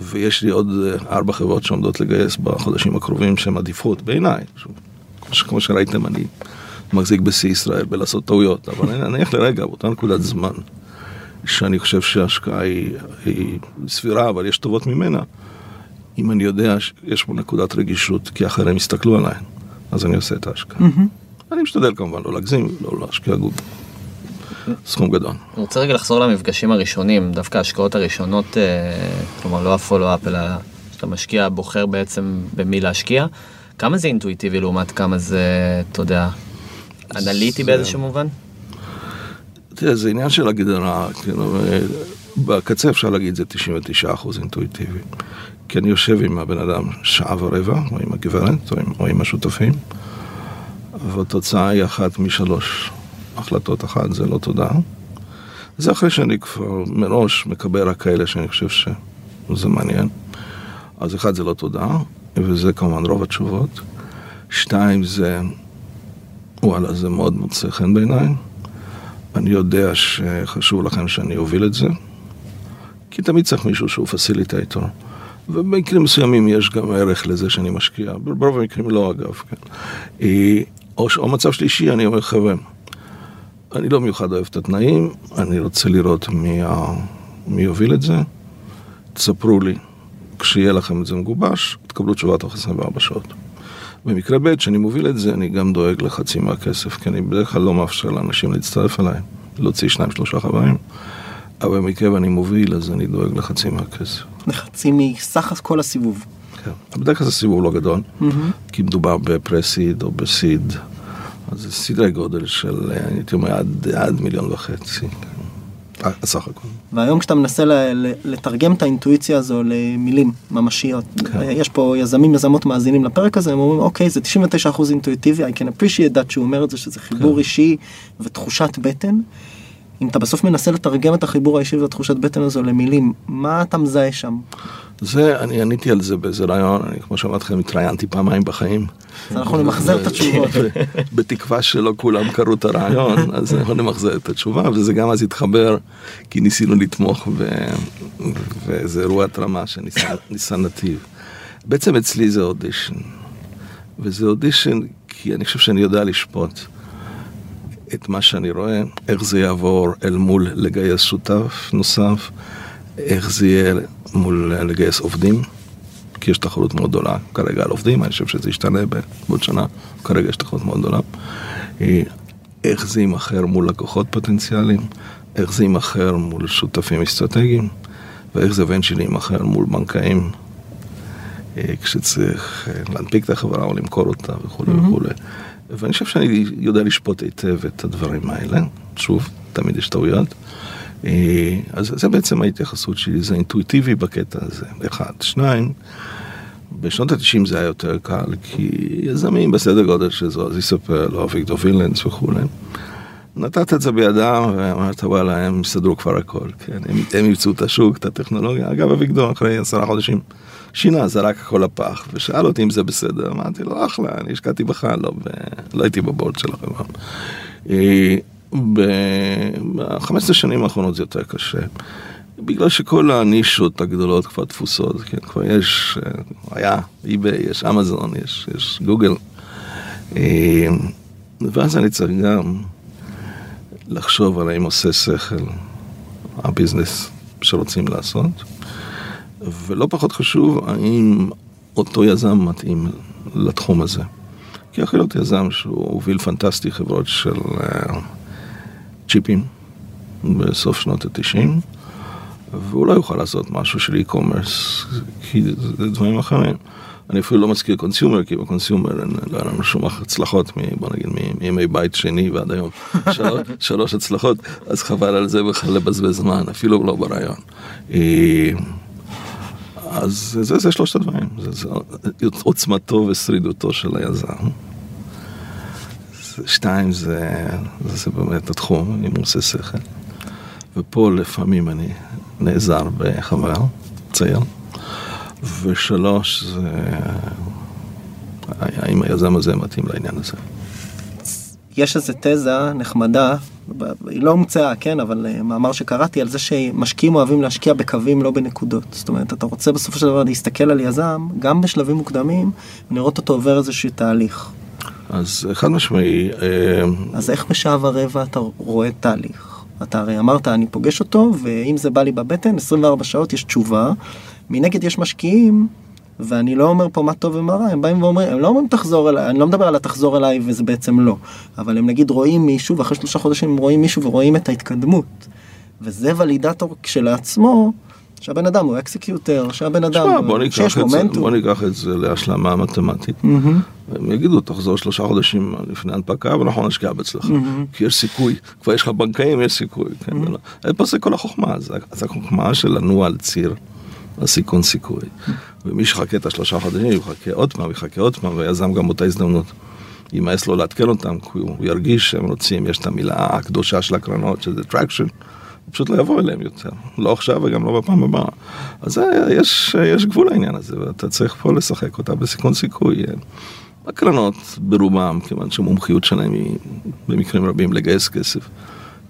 ויש לי עוד אה, ארבע חברות שעומדות לגייס בחודשים הקרובים שהן עדיפות בעיניי. כמו שראיתם, אני מחזיק בשיא ישראל בלעשות טעויות, אבל נניח לרגע, באותה נקודת זמן, שאני חושב שההשקעה היא, היא סבירה, אבל יש טובות ממנה. אם אני יודע שיש פה נקודת רגישות, כי אחרים יסתכלו עליי, אז אני עושה את ההשקעה. Mm-hmm. אני משתדל כמובן לא להגזים, לא להשקיע גוב. סכום גדול. אני רוצה רגע לחזור למפגשים הראשונים, דווקא ההשקעות הראשונות, אה, כלומר לא הפולו-אפ, אלא שאתה משקיע, בוחר בעצם במי להשקיע. כמה זה אינטואיטיבי לעומת כמה זה, אתה יודע, אנליטי באיזשהו מובן? תראה, זה עניין של הגדרה, כאילו, בקצה אפשר להגיד זה 99% אינטואיטיבי. כי אני יושב עם הבן אדם שעה ורבע, או עם הגברת, או עם, או עם השותפים, והתוצאה היא אחת משלוש החלטות. אחת זה לא תודה. זה אחרי שאני כבר מראש מקבל רק כאלה שאני חושב שזה מעניין. אז אחד זה לא תודה, וזה כמובן רוב התשובות. שתיים זה, וואלה, זה מאוד מוצא חן בעיניי. אני יודע שחשוב לכם שאני אוביל את זה, כי תמיד צריך מישהו שהוא פסיליטייטור. ובמקרים מסוימים יש גם ערך לזה שאני משקיע, ברוב המקרים לא אגב, כן. אה, או, או מצב שלישי, אני אומר, חבר'ה, אני לא מיוחד אוהב את התנאים, אני רוצה לראות מי, ה... מי יוביל את זה, תספרו לי, כשיהיה לכם את זה מגובש, תקבלו תשובה תוך 24 שעות. במקרה ב', שאני מוביל את זה, אני גם דואג לחצי מהכסף, כי אני בדרך כלל לא מאפשר לאנשים להצטרף אליי, להוציא שניים שלושה חברים, אבל במקרה ואני מוביל, אז אני דואג לחצי מהכסף. לחצי מסך כל הסיבוב. כן, בדרך כלל זה סיבוב לא גדול, mm-hmm. כי מדובר בפרסיד או בסיד, אז זה סדרי גודל של, הייתי אומר, עד, עד מיליון וחצי. הסך הכל. והיום כשאתה מנסה לתרגם את האינטואיציה הזו למילים ממשיות, כן. יש פה יזמים, יזמות מאזינים לפרק הזה, הם אומרים, אוקיי, זה 99% אינטואיטיבי, I can appreciate that שהוא אומר את זה, שזה חיבור כן. אישי ותחושת בטן. אם אתה בסוף מנסה לתרגם את החיבור האישי והתחושת בטן הזו למילים, מה אתה מזהה שם? זה, אני עניתי על זה באיזה רעיון, אני כמו שאמרתי לכם, התראיינתי פעמיים בחיים. אז אנחנו נמחזר את התשובות. בתקווה שלא כולם קראו את הרעיון, אז אנחנו נמחזר את התשובה, וזה גם אז התחבר, כי ניסינו לתמוך, וזה אירוע התרמה שניסה נתיב. בעצם אצלי זה אודישן, וזה אודישן כי אני חושב שאני יודע לשפוט. את מה שאני רואה, איך זה יעבור אל מול לגייס שותף נוסף, איך זה יהיה מול לגייס עובדים, כי יש תחרות מאוד גדולה כרגע על עובדים, אני חושב שזה ישתנה בעוד שנה, כרגע יש תחרות מאוד גדולה. איך זה יימכר מול לקוחות פוטנציאליים, איך זה יימכר מול שותפים אסטרטגיים, ואיך זה שלי יימכר מול בנקאים, אה, כשצריך אה, להנפיק את החברה או למכור אותה וכולי mm-hmm. וכולי. ואני חושב שאני יודע לשפוט היטב את הדברים האלה. שוב, תמיד יש טעויות. אה, אז זה בעצם ההתייחסות שלי, זה אינטואיטיבי בקטע הזה, אחד. שניים, בשנות ה-90 זה היה יותר קל, כי יזמים בסדר גודל של זו, יספר, לא אביגדור וילנס וכולי. נתת את זה בידם ואמרת וואלה הם יסתדרו כבר הכל, כן, הם, הם ימצאו את השוק, את הטכנולוגיה, אגב אביגדור אחרי עשרה חודשים שינה, זרק הכל לפח, ושאל אותי אם זה בסדר, אמרתי לו, אחלה, אני השקעתי בך, לא, ב... לא הייתי בבורד של החברה. אה, ב-15 שנים האחרונות זה יותר קשה. בגלל שכל הנישות הגדולות כבר תפוסות, כן, כבר יש, אה, היה eBay, יש אמזון, יש, יש גוגל. אה, ואז אני צריך גם לחשוב על האם עושה שכל הביזנס שרוצים לעשות. ולא פחות חשוב, האם אותו יזם מתאים לתחום הזה. כי יכול להיות יזם שהוא הוביל פנטסטי חברות של אה, צ'יפים בסוף שנות התשעים, והוא לא יוכל לעשות משהו של e-commerce, כי זה דברים אחרים. אני אפילו לא מזכיר consumer, כי ב consumer לא היה לנו שום הצלחות, בוא נגיד, מימי בית שני ועד היום. שלוש, שלוש הצלחות, אז חבל על זה בכלל לבזבז זמן, אפילו לא ברעיון. אז זה, זה שלושת הדברים, זה, זה עוצמתו ושרידותו של היזם. שתיים, זה, זה באמת התחום, אם הוא עושה שכל. ופה לפעמים אני נעזר בחבר צעיר, ושלוש, זה... האם היזם הזה מתאים לעניין הזה. יש איזה תזה נחמדה, היא לא הומצאה, כן, אבל אה, מאמר שקראתי על זה שמשקיעים אוהבים להשקיע בקווים, לא בנקודות. זאת אומרת, אתה רוצה בסופו של דבר להסתכל על יזם, גם בשלבים מוקדמים, ולראות אותו עובר איזשהו תהליך. אז חד משמעי... אה, אז איך בשעה ורבע אתה רואה תהליך? אתה הרי אמרת, אני פוגש אותו, ואם זה בא לי בבטן, 24 שעות יש תשובה. מנגד יש משקיעים ואני לא אומר פה מה טוב ומה רע, הם באים ואומרים, הם לא אומרים תחזור אליי, אני לא מדבר על התחזור אליי וזה בעצם לא, אבל הם נגיד רואים מישהו ואחרי שלושה חודשים הם רואים מישהו ורואים את ההתקדמות. וזה ולידטור כשלעצמו, שהבן אדם הוא executor, שהבן אדם, שמה, בוא שיש מומנטום. בוא ניקח את זה להשלמה מתמטית. Mm-hmm. הם יגידו, תחזור שלושה חודשים לפני הנפקה ואנחנו נשקיע אצלך. Mm-hmm. כי יש סיכוי, כבר יש לך בנקאים, יש סיכוי. כן, mm-hmm. פה זה כל החוכמה, זה החוכמה של לנוע על ציר. הסיכון סיכוי. ומי שיחכה את השלושה חודשים, יחכה עוד פעם, יחכה עוד פעם, ויזם גם באותה הזדמנות. יימאס לו לעדכן אותם, כי הוא ירגיש שהם רוצים, יש את המילה הקדושה של הקרנות, שזה הוא פשוט לא יבוא אליהם יותר. לא עכשיו וגם לא בפעם הבאה. אז יש, יש גבול לעניין הזה, ואתה צריך פה לשחק אותה בסיכון סיכוי. הקרנות ברובם, כיוון שהמומחיות שלהם היא במקרים רבים לגייס כסף,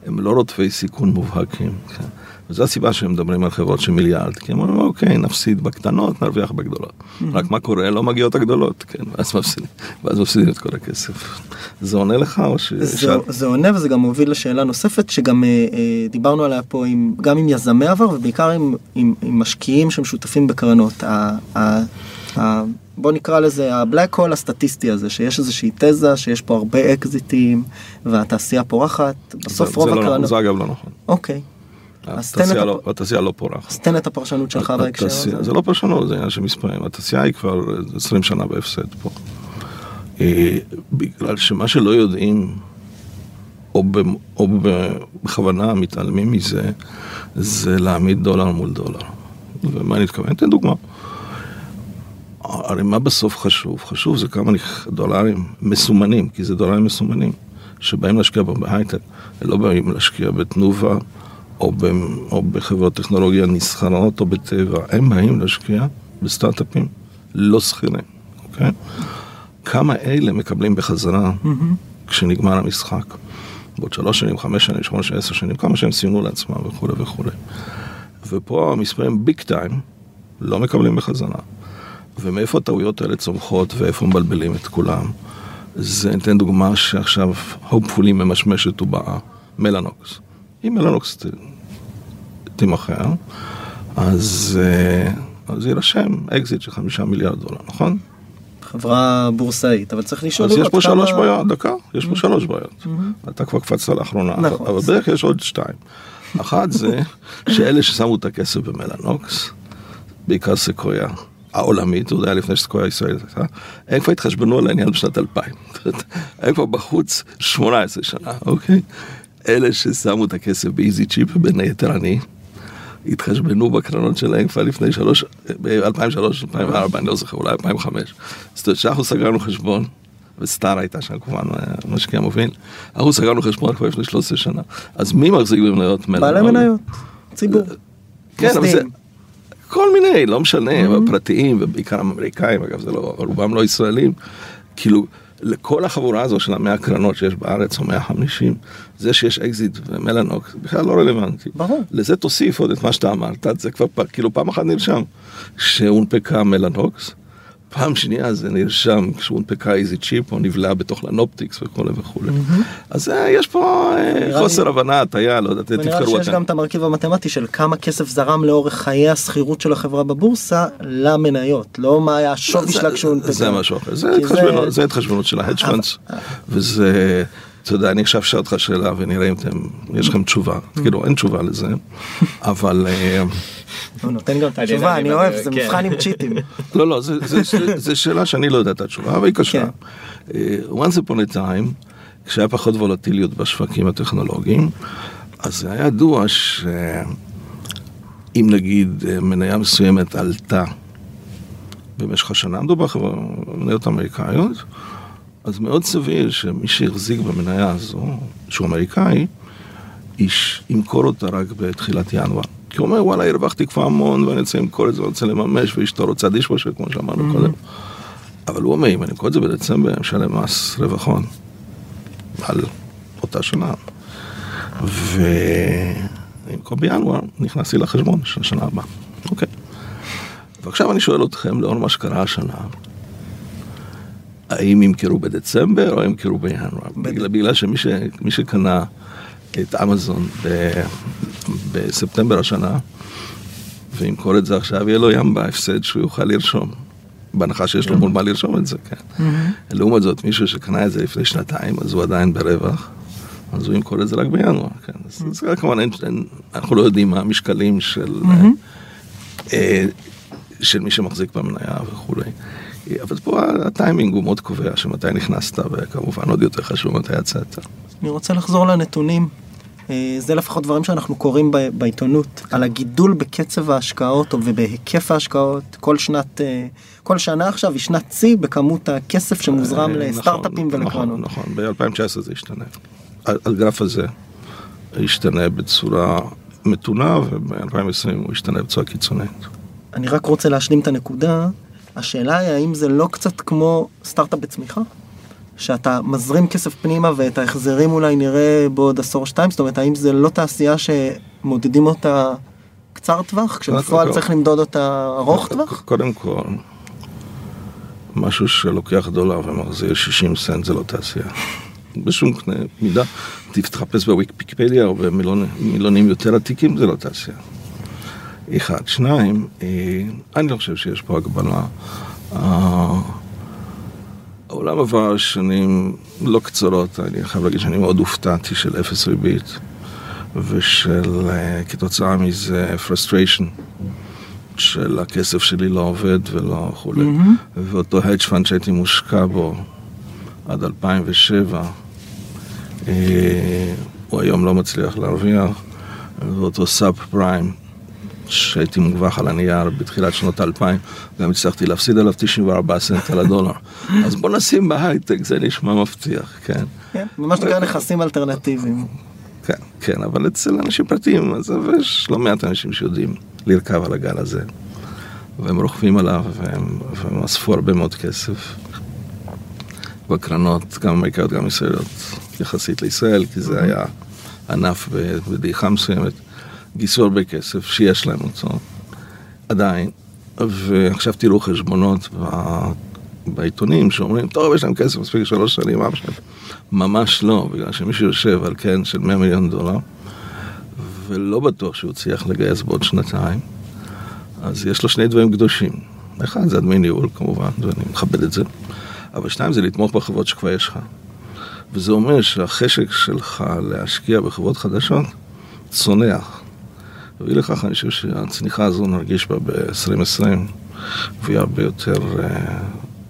הם לא רודפי סיכון מובהקים. כן. וזו הסיבה שהם מדברים על חברות של מיליארד, כי הם אומרים, אוקיי, נפסיד בקטנות, נרוויח בגדולות. Mm-hmm. רק מה קורה? לא מגיעות הגדולות, כן, ואז מפסידים, ואז מפסידים את כל הכסף. זה עונה לך או ש... זה, זה עונה וזה גם מוביל לשאלה נוספת, שגם אה, אה, דיברנו עליה פה עם, גם עם יזמי עבר ובעיקר עם, עם, עם משקיעים שהם שותפים בקרנות. ה, ה, ה, בוא נקרא לזה הבלק הול הסטטיסטי הזה, שיש איזושהי תזה שיש פה הרבה אקזיטים והתעשייה פורחת, בסוף זה, רוב זה הקרנות... לא, זה אגב לא נכון. אוקיי. התעשייה לא, התעשייה לא פורחת. אז תן את הפרשנות שלך בהקשר הזה. זה לא פרשנות, זה עניין של מספרים. התעשייה היא כבר 20 שנה בהפסד פה. אה, בגלל שמה שלא יודעים, או, ב, או בכוונה מתעלמים מזה, זה להעמיד דולר מול דולר. ומה אני מתכוון? תן דוגמה. הרי מה בסוף חשוב? חשוב זה כמה דולרים מסומנים, כי זה דולרים מסומנים, שבאים להשקיע בהייטק, לא באים להשקיע בתנובה. או, ב, או בחברות טכנולוגיה נסחרות או בטבע, הם באים להשקיע בסטארט-אפים לא שכירים, אוקיי? כמה אלה מקבלים בחזרה. כשנגמר המשחק? בעוד שלוש שנים, חמש שנים, שמונה שנים, עשר שנים, כמה שהם סיימו לעצמם וכולי וכולי. ופה המספרים ביג טיים לא מקבלים בחזרה. ומאיפה הטעויות האלה צומחות ואיפה מבלבלים את כולם? זה, ניתן דוגמה שעכשיו הופפולי ממשמשת ובאה, מלאנוקס. אם מלאנוקס תימכר, אז, אה, אז יירשם אקזיט של חמישה מיליארד דולר, נכון? חברה בורסאית, אבל צריך לשאול אז יש פה כמה... שלוש בעיות, דקה, יש פה mm-hmm. שלוש בעיות. Mm-hmm. אתה כבר קפצת לאחרונה, נכון. אבל בערך יש עוד שתיים. אחת זה שאלה ששמו את הכסף במלאנוקס, בעיקר סקויה העולמית, זה היה לפני שסקויה הישראלית הייתה, הם כבר התחשבנו על העניין בשנת 2000. הם כבר בחוץ 18 שנה, אוקיי? אלה ששמו את הכסף באיזי צ'יפ, בין היתר אני, התחשבנו בקרנות שלהם כבר לפני שלוש, ב-2003, 2004, אני לא זוכר, אולי 2005. זאת אומרת שאנחנו סגרנו חשבון, וסטאר הייתה שם כמובן משקיע מוביל, אנחנו סגרנו חשבון כבר לפני 13 שנה. אז מי מחזיק במניות מלאנוק? בעלי מניות, ציבור. כן, אבל זה... כל מיני, לא משנה, mm-hmm. פרטיים, ובעיקר אמריקאים, אגב, זה לא, רובם לא ישראלים. כאילו, לכל החבורה הזו של המאה קרנות שיש בארץ, או 150, זה שיש אקזיט במלאנוקס, בכלל לא רלוונטי. ברור. לזה תוסיף עוד את מה שאתה אמרת, זה כבר כאילו פעם אחת נרשם, שהונפקה מלאנוקס, פעם שנייה זה נרשם כשהונפקה איזי צ'יפ או נבלעה בתוך לנאופטיקס וכולי וכולי. אז אה, יש פה אה, חוסר הבנה, הטיה, לא יודע, תבחרו אתם. ונראה שיש גם את המרכיב המתמטי של כמה כסף זרם לאורך חיי הסחירות של החברה בבורסה למניות, לא מה היה השווי שלה כשהונפקה. זה משהו אחר, זה התחשבנות של ההדג' וזה... אתה יודע, אני עכשיו אשאל אותך שאלה ונראה אם אתם, יש לכם תשובה, כאילו אין תשובה לזה, אבל... אה, הוא נותן גם את התשובה, אני אוהב, זה כן. מבחן עם צ'יטים. לא, לא, זו שאלה שאני לא יודע את התשובה, אבל היא קשה. כן. אה, once upon a time, כשהיה פחות וולטיליות בשווקים הטכנולוגיים, אז זה היה ידוע שאם נגיד אה, מניה מסוימת עלתה במשך השנה, מדובר במניות אמריקאיות, אז מאוד סביר שמי שהחזיק במניה הזו, שהוא אמריקאי, ימכור אותה רק בתחילת ינואר. כי הוא אומר וואלה הרווחתי כבר המון ואני רוצה למכור את זה, רוצה לממש ואשתו רוצה דישוושר כמו שאמרנו Mhm. קודם. אבל הוא אומר אם אני אמכור את זה בדצמבר אני משלם מס רווחון על אותה שנה. ואני אמכור בינואר נכנס לי לחשבון של השנה הבאה. אוקיי. ועכשיו אני שואל אתכם לאור מה שקרה השנה. האם ימכרו בדצמבר או ימכרו בינואר? בגלל, בגלל שמי ש, שקנה את אמזון ב, בספטמבר השנה, וימכור את זה עכשיו, יהיה לו ים בהפסד שהוא יוכל לרשום. בהנחה שיש לו מול מה לרשום את זה, כן. לעומת זאת, מישהו שקנה את זה לפני שנתיים, אז הוא עדיין ברווח, אז הוא ימכור את זה רק בינואר, כן. אז זה כמובן, אנחנו לא יודעים מה המשקלים של... אה, של מי שמחזיק במניה וכולי. אבל פה הטיימינג הוא מאוד קובע שמתי נכנסת, וכמובן עוד יותר חשוב מתי יצאת. אני רוצה לחזור לנתונים. אה, זה לפחות דברים שאנחנו קוראים בעיתונות, על הגידול בקצב ההשקעות ובהיקף ההשקעות. כל שנת, אה, כל שנה עכשיו היא שנת שיא בכמות הכסף שמוזרם אה, לסטארט-אפים נכון, ולקרנות. נכון, נכון, ב-2019 זה ישתנה. ה- הגרף הזה ישתנה בצורה מתונה, וב-2020 הוא ישתנה בצורה קיצונית. אני רק רוצה להשלים את הנקודה. השאלה היא האם זה לא קצת כמו סטארט-אפ בצמיחה? שאתה מזרים כסף פנימה ואת ההחזרים אולי נראה בעוד עשור שתיים? זאת אומרת, האם זה לא תעשייה שמודדים אותה קצר טווח, כשבפועל צריך למדוד אותה ארוך טווח? קודם כל, משהו שלוקח דולר ומחזיר 60 סנט זה לא תעשייה. בשום קנה מידה, תחפש בוויקיפדיה או במילונים יותר עתיקים זה לא תעשייה. אחד. שניים, אה, אני לא חושב שיש פה הגבלה. אה, העולם עבר שנים לא קצרות, אני חייב להגיד שאני מאוד הופתעתי של אפס ריבית ושל אה, כתוצאה מזה frustration של הכסף שלי לא עובד ולא וכולי. ואותו hedge fund שהייתי מושקע בו עד 2007, אה, הוא היום לא מצליח להרוויח, ואותו סאב פריים שהייתי מובטח על הנייר בתחילת שנות 2000, גם הצלחתי להפסיד עליו 94 סנט על הדולר. אז בוא נשים בהייטק, זה נשמע מבטיח, כן. כן, ממש נקרא נכסים אלטרנטיביים. כן, כן, אבל אצל אנשים פרטיים, אז יש לא מעט אנשים שיודעים לרכב על הגל הזה. והם רוכבים עליו, והם, והם אספו הרבה מאוד כסף. בקרנות, גם אמריקאיות, גם ישראליות, יחסית לישראל, כי זה היה ענף בדעיכה מסוימת. גייסו הרבה כסף, שיש להם אותו, עדיין. ועכשיו תראו חשבונות ב- בעיתונים שאומרים, טוב, יש להם כסף מספיק שלוש שנים, מה משנה? ממש לא, בגלל שמישהו יושב על קרן של 100 מיליון דולר, ולא בטוח שהוא הצליח לגייס בעוד שנתיים, אז יש לו שני דברים קדושים. אחד זה דמי ניהול כמובן, ואני מכבד את זה, אבל שתיים זה לתמוך בחברות שכבר יש לך. וזה אומר שהחשק שלך להשקיע בחברות חדשות צונח. ואי לכך אני חושב שהצניחה הזו נרגיש בה ב-2020, והיא הרבה יותר, אה,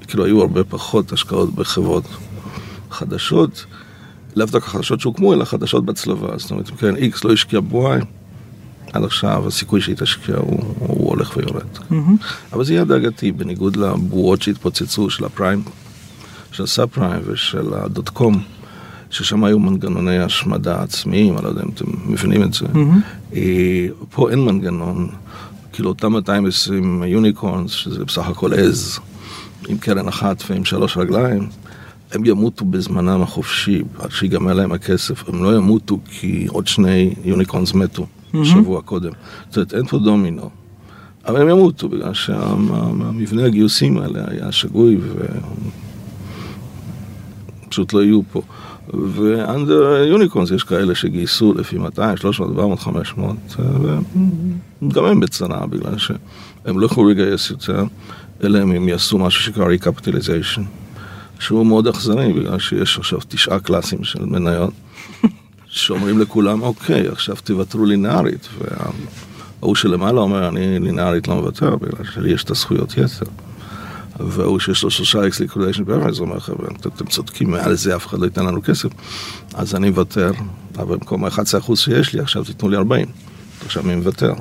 כאילו היו הרבה פחות השקעות בחברות חדשות, לאו דווקא חדשות שהוקמו, אלא חדשות בהצלבה. זאת אומרת, אם כן, X לא השקיע ב-Y, עד עכשיו הסיכוי שהיא תשקיע הוא, הוא הולך ויורד. אבל זה יהיה דאגתי, בניגוד לבועות שהתפוצצו של הפריים, של הסאב פריים ושל הדוט קום, ששם היו מנגנוני השמדה עצמיים, אני לא יודע אם אתם מבינים את זה. אה, פה אין מנגנון, כאילו אותם 220 יוניקורנס, שזה בסך הכל עז, עם קרן אחת ועם שלוש רגליים, הם ימותו בזמנם החופשי, עד שיגמר להם הכסף. הם לא ימותו כי עוד שני יוניקורנס מתו שבוע קודם. זאת אומרת, אין פה דומינו. אבל הם ימותו בגלל שהמבנה הגיוסים האלה היה שגוי ופשוט לא יהיו פה. ואנדר יוניקורנס יש כאלה שגייסו לפי 200, 300, 400, 500, וגם הם בצרה בגלל שהם לא יכולו לגייס יותר, אלא אם הם יעשו משהו שנקרא recapitalization, שהוא מאוד אכזרי בגלל שיש עכשיו תשעה קלאסים של מניות, שאומרים לכולם, אוקיי, עכשיו תוותרו לינארית, וההוא שלמעלה אומר, אני לינארית לא מוותר, בגלל שלי יש את הזכויות יתר. והוא שיש לו שלושה אקס ליקודיישן הוא אומר, חבר'ה, אתם צודקים, מעל זה אף אחד לא ייתן לנו כסף, אז אני מוותר, אבל במקום ה-11% שיש לי, עכשיו תיתנו לי 40, עכשיו אני מוותר.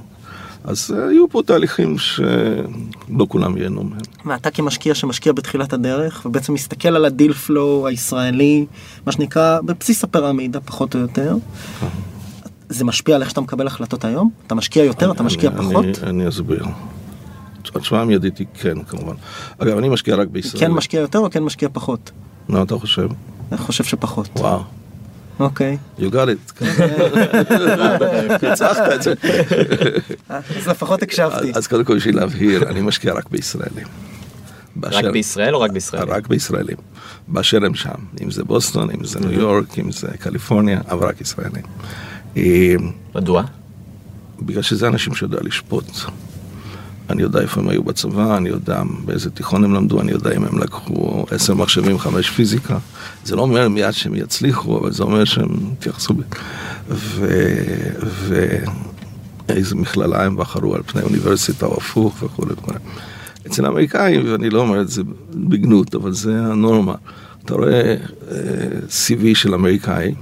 אז היו פה תהליכים שלא כולם ייהנו מהם. ואתה כמשקיע שמשקיע בתחילת הדרך, ובעצם מסתכל על ה deal flow הישראלי, מה שנקרא, בבסיס הפירמידה, פחות או יותר, זה משפיע על איך שאתה מקבל החלטות היום? אתה משקיע יותר, אתה משקיע אני- פחות? אני- אני אסביר. התשובה המיידית היא כן, כמובן. אגב, אני משקיע רק בישראל. כן משקיע יותר או כן משקיע פחות? מה אתה חושב? אני חושב שפחות. וואו. אוקיי. You got it. ניצחת את זה. אז לפחות הקשבתי. אז קודם כל בשביל להבהיר, אני משקיע רק בישראלים. רק באשר- בישראל או רק בישראל? רק בישראלים. באשר הם שם, אם זה בוסטון, אם זה ניו יורק, אם זה קליפורניה, אבל רק ישראלים. אה, מדוע? בגלל שזה אנשים שיודע לשפוט. אני יודע איפה הם היו בצבא, אני יודע באיזה תיכון הם למדו, אני יודע אם הם לקחו עשר מחשבים, חמש פיזיקה. זה לא אומר מיד שהם יצליחו, אבל זה אומר שהם התייחסו ב... ו... ואיזה מכללה הם בחרו על פני אוניברסיטה או הפוך וכולי וכולי. אצל האמריקאים, ואני לא אומר את זה בגנות, אבל זה הנורמה. אתה רואה אה, CV של אמריקאי,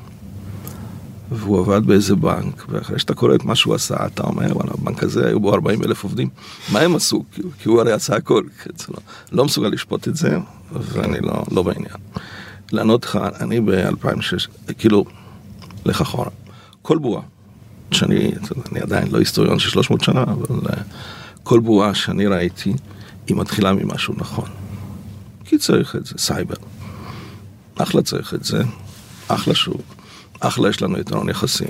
והוא עבד באיזה בנק, ואחרי שאתה קורא את מה שהוא עשה, אתה אומר, וואלה, הבנק הזה היו בו 40 אלף עובדים, מה הם עשו? כי, כי הוא הרי עשה הכל, לא, לא מסוגל לשפוט את זה, ואני לא, לא בעניין. לענות לך, אני ב-2006, כאילו, לך אחורה, כל בועה, שאני, אני עדיין לא היסטוריון של 300 שנה, אבל uh, כל בועה שאני ראיתי, היא מתחילה ממשהו נכון. כי צריך את זה, סייבר. אחלה צריך את זה, אחלה שוק, אחלה יש לנו יתרון יחסי.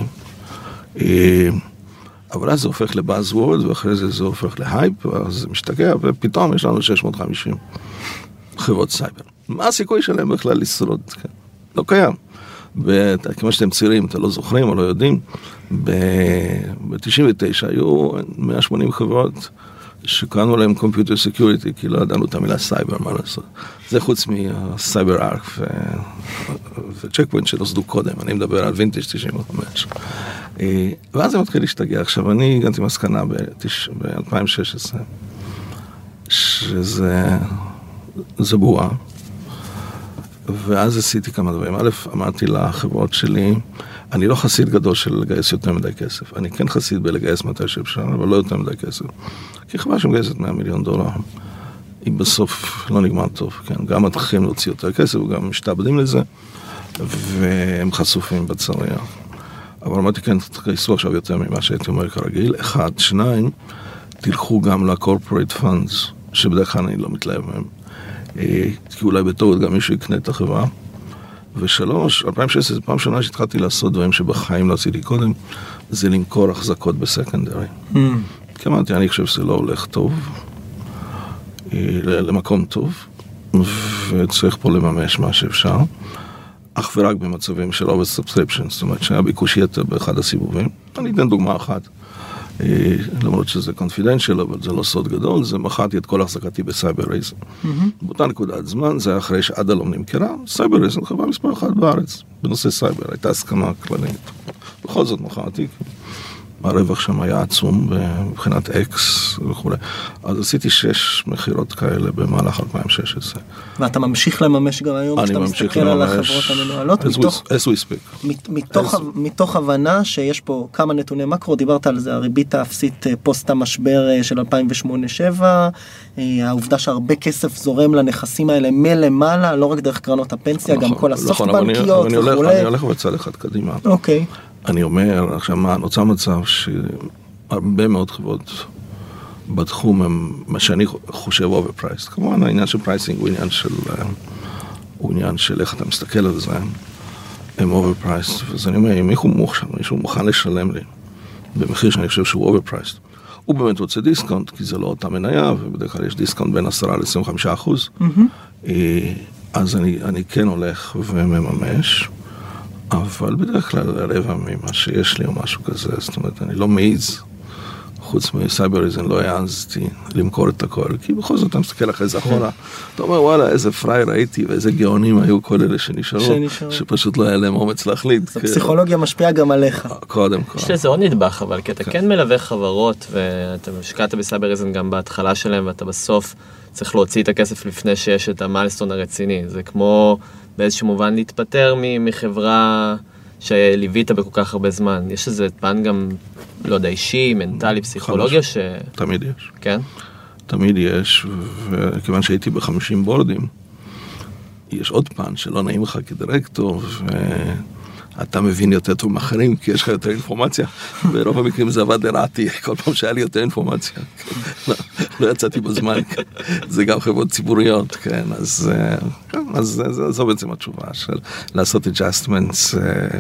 אה, אבל אז זה הופך ל buzzword, ואחרי זה זה הופך להייפ, ואז זה משתגע, ופתאום יש לנו 650 חברות סייבר. מה הסיכוי שלהם בכלל לשרוד? כן, לא קיים. ב- כמו שאתם צעירים, אתם לא זוכרים או לא יודעים, ב-99 היו 180 חברות שקראנו להם Computer Security, כי לא ידענו את המילה סייבר, מה לעשות. זה חוץ מהסייבר ארק וצ'ק פוינט שנוסדו קודם, אני מדבר על וינטג' 95. אה, ואז זה מתחיל להשתגע. עכשיו, אני הגעתי מסקנה ב-2016, שזה זה בועה. ואז עשיתי כמה דברים. א', אמרתי לחברות שלי, אני לא חסיד גדול של לגייס יותר מדי כסף. אני כן חסיד בלגייס מתי שאפשר, אבל לא יותר מדי כסף. כי חברה שמגייסת 100 מיליון דולר, היא בסוף לא נגמר טוב, כן? גם מתחילים להוציא יותר כסף, וגם משתעבדים לזה, והם חשופים בצריח. אבל אמרתי, כן, תגייסו עכשיו יותר ממה שהייתי אומר כרגיל. אחד, שניים, תלכו גם ל-corporate funds, שבדרך כלל אני לא מתלהב מהם. אה, כי אולי בטעות גם מישהו יקנה את החברה. ושלוש, 2016 זו פעם ראשונה שהתחלתי לעשות דברים שבחיים לא עשיתי קודם, זה למכור החזקות בסקנדרי. כי אמרתי, אני חושב שזה לא הולך טוב, אה, למקום טוב, וצריך פה לממש מה שאפשר, אך ורק במצבים של over subscription, זאת אומרת שהיה ביקוש יתר באחד הסיבובים. אני אתן דוגמה אחת. אה, למרות שזה confidential, אבל זה לא סוד גדול, זה מכרתי את כל החזקתי בסייבר רייזן. באותה נקודת זמן, זה היה אחרי שאדאלום נמכרה, סייבר רייזן חברה מספר אחת בארץ, בנושא סייבר, הייתה הסכמה כללית. בכל זאת מכרתי, הרווח שם היה עצום מבחינת X וכולי. אז עשיתי שש מכירות כאלה במהלך 2016. ואתה ממשיך לממש גם היום, כשאתה מסתכל על החברות המנוהלות, as מתוך, as we speak. מת- מתוך, ה- מתוך הבנה שיש פה כמה נתוני מקרו, דיברת על זה, הריבית האפסית אה, פוסט המשבר אה, של 2008-2007, אה, העובדה שהרבה כסף זורם לנכסים האלה מלמעלה, לא רק דרך קרנות הפנסיה, גם נכון, כל נכון, אני- הסופט-בנקיות אבל אני הולך- וכולי. אני הולך בצד אחד קדימה. אוקיי, אני אומר, עכשיו מה, נוצר מצב שהרבה מאוד חברות בתחום הם מה שאני חושב overpriced. כמובן העניין של pricing הוא עניין של, אה, הוא עניין של איך אתה מסתכל על זה, הם overpriced. אז אני אומר, אם מישהו מוכן, מישהו מוכן לשלם לי במחיר שאני חושב שהוא overpriced, הוא באמת רוצה discount, כי זה לא אותה מניה, ובדרך כלל יש discount בין 10 ל-25 אחוז. אה, אז אני, אני כן הולך ומממש. אבל בדרך כלל רבע ממה שיש לי או משהו כזה, זאת אומרת, אני לא מעז, חוץ מסייבריזן לא העזתי למכור את הכל, כי בכל זאת אתה מסתכל אחרי זה אחורה, אתה אומר וואלה איזה פראייר הייתי ואיזה גאונים היו כל אלה שנשארו. שפשוט לא היה להם אומץ להחליט. כי- הפסיכולוגיה משפיעה גם עליך. קודם כל. יש לזה עוד נדבך אבל, כי אתה כן מלווה חברות, ואתה השקעת בסייבריזם גם בהתחלה שלהם, ואתה בסוף צריך להוציא את הכסף לפני שיש את המיילסטון הרציני. זה כמו באיזשהו מובן להתפטר מחברה שליווית בכל כך הרבה זמן. יש איזה פן גם, לא יודע, אישי, מנטלי, פסיכולוגיה, ש... תמיד יש. כן? תמיד יש, וכיוון שהייתי בחמישים בורדים, יש עוד פן שלא נעים לך כדירקטור, אתה מבין יותר טוב מאחרים, כי יש לך יותר אינפורמציה. ברוב המקרים זה עבד לרעתי, כל פעם שהיה לי יותר אינפורמציה. לא, לא יצאתי בזמן, זה גם חברות ציבוריות, כן, אז, אה, כן, אז זה, זו בעצם התשובה של לעשות adjustments. אה,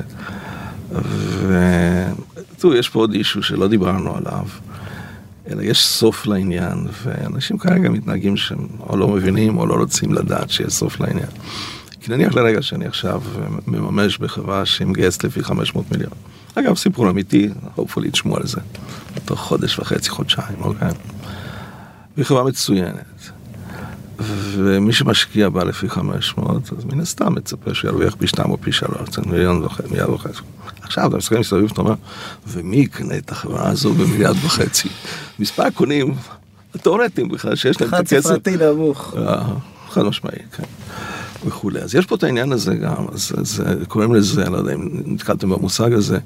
ותראו, יש פה עוד אישו שלא דיברנו עליו. אלא יש סוף לעניין, ואנשים כרגע מתנהגים שהם או לא מבינים או לא רוצים לדעת שיש סוף לעניין. נניח לרגע שאני עכשיו מממש בחברה שהיא מגייסת לפי 500 מיליון. אגב, סיפור אמיתי, hopefully תשמעו על זה, תוך חודש וחצי, חודשיים, אוקיי? והיא חברה מצוינת. ומי שמשקיע בה לפי 500, אז מן הסתם מצפה שירוויח פי 2 או פי 3, מיליון וחצי, מיליארד וחצי. עכשיו אתה מסתכל מסביב, אתה אומר, ומי יקנה את החברה הזו במיליארד וחצי? מספר הקונים התיאורטיים בכלל, שיש להם את הכסף. חד ספרתי נמוך. אה, חד משמעי, כן. וכולי. אז יש פה את העניין הזה גם, אז, אז קוראים לזה, לא יודע אם נתקלתם במושג הזה,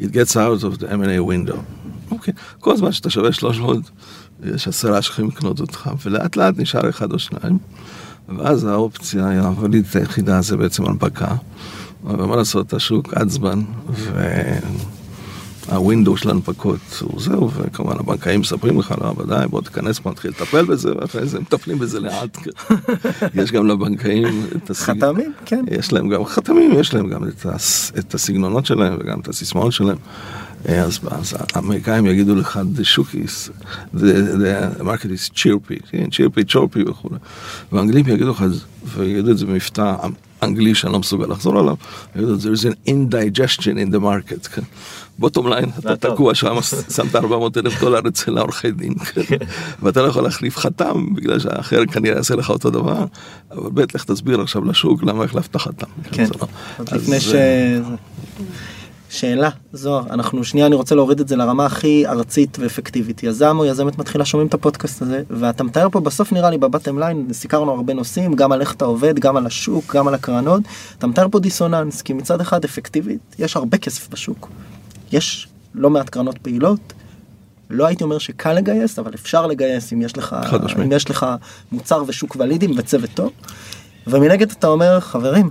it gets out of the M&A window. אוקיי, כל זמן שאתה שווה 300, יש עשרה שיכולים לקנות אותך, ולאט לאט נשאר אחד או שניים, ואז האופציה היחידה זה בעצם הנפקה. אבל מה לעשות, השוק עצבן, והווינדו של הנפקות הוא זהו, וכמובן הבנקאים מספרים לך, לא, ודאי, בוא תיכנס פה, נתחיל לטפל בזה, ואחרי זה מטפלים בזה לאט. יש גם לבנקאים את הסגנונות. חתמים, כן. יש להם גם חתמים, יש להם גם את, הס, את הסגנונות שלהם וגם את הסיסמאות שלהם. אז, אז האמריקאים יגידו לך, the is, the, the market is chirpy, כן, chirpy, chirpy וכו'. והאנגלים יגידו לך, ויגידו את זה במבטא אנגלי שאני לא מסוגל לחזור עליו, יגידו, there is an indigestion in the market, כן. בוטום ליין, אתה תקוע שם, שמת 400 אלף דולר אצל העורכי דין. ואתה לא יכול להחליף חתם, בגלל שהאחר כנראה יעשה לך אותו דבר, אבל ב' לך תסביר עכשיו לשוק למה החלפת חתם. כן, לפני ש... שאלה, זוהר, אנחנו שנייה, אני רוצה להוריד את זה לרמה הכי ארצית ואפקטיבית. יזם או יזמת מתחילה שומעים את הפודקאסט הזה, ואתה מתאר פה בסוף נראה לי בבטם ליין, סיקרנו הרבה נושאים, גם על איך אתה עובד, גם על השוק, גם על הקרנות. אתה מתאר פה דיסוננס, כי מצד אחד אפקטיבית, יש הרבה כסף בשוק. יש לא מעט קרנות פעילות. לא הייתי אומר שקל לגייס, אבל אפשר לגייס אם יש לך, אם יש לך מוצר ושוק ולידים וצוות טוב. ומנגד אתה אומר, חברים,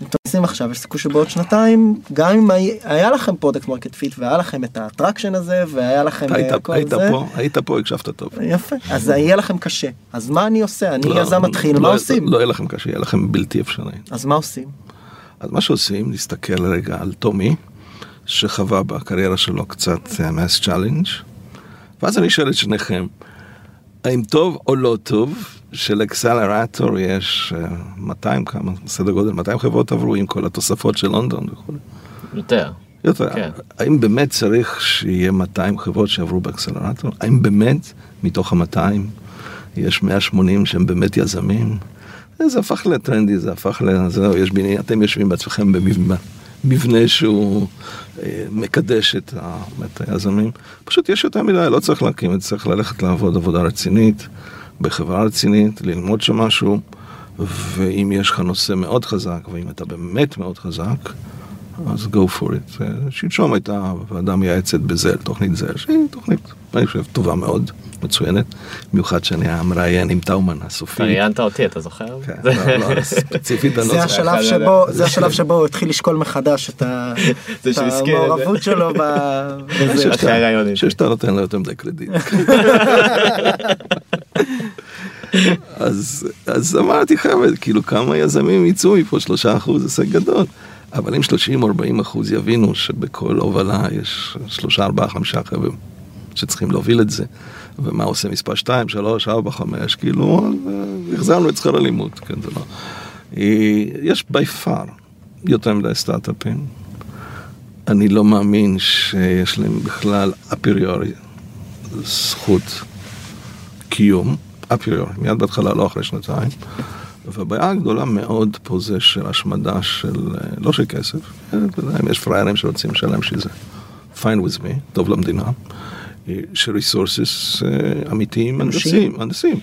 מתנסים עכשיו, יש סיכוי שבעוד שנתיים, גם אם היה לכם פרודקט מרקט פיט והיה לכם את האטרקשן הזה והיה לכם היית, כל היית זה. פה, היית פה, הקשבת טוב. יפה, אז יהיה לכם קשה. אז מה אני עושה? אני לא, יזם מתחיל, לא, מה לא, עושים? לא יהיה לכם קשה, יהיה לכם בלתי אפשרי. אז מה עושים? אז מה שעושים, נסתכל רגע על טומי, שחווה בקריירה שלו קצת מס uh, צ'אלנג', ואז אני שואל את שניכם, האם טוב או לא טוב שלאקסלרטור יש 200 אה, כמה, סדר גודל 200 חברות עברו עם כל התוספות של לונדון וכו'. יותר. יותר. כן. האם באמת צריך שיהיה 200 חברות שעברו באקסלרטור? האם באמת מתוך ה-200 יש 180 שהם באמת יזמים? זה הפך לטרנדי, זה הפך ל... זהו, יש בניין, אתם יושבים בעצמכם במבנה. מבנה שהוא אה, מקדש את, היזמים. פשוט יש יותר מדי, לא צריך להקים צריך ללכת לעבוד עבודה רצינית. בחברה רצינית, ללמוד שם משהו, ואם יש לך נושא מאוד חזק, ואם אתה באמת מאוד חזק, אז go for it. שלשום הייתה ועדה מייעצת בזל, תוכנית זל, שהיא תוכנית, אני חושב, טובה מאוד, מצוינת, במיוחד שאני המראיין עם טאומן הסופי. ראיינת אותי, אתה זוכר? כן, לא, לא, ספציפית אני לא זוכר. זה השלב שבו הוא התחיל לשקול מחדש את המעורבות שלו בזה. שאתה נותן לו יותר מדי קרדיט. אז, אז אמרתי חבר'ה, כאילו כמה יזמים יצאו מפה, שלושה אחוז הישג גדול. אבל אם 30-40 אחוז יבינו שבכל הובלה יש שלושה, ארבעה, חמישה חבר'ה שצריכים להוביל את זה, ומה עושה מספר 2, 3, 4, 5, כאילו, החזרנו את שכר הלימוד, כן, זה לא. יש בי פאר יותר מדי סטארט-אפים. אני לא מאמין שיש להם בכלל אפריורי זכות קיום. אפריור, מיד בהתחלה, לא אחרי שנתיים. והבעיה הגדולה מאוד פה זה של השמדה של, אה, לא של כסף, אה, אם יש פראיירים שרוצים לשלם בשביל זה, fine with me, טוב למדינה, אה, של resources אמיתיים, הנדסיים, הנדסיים.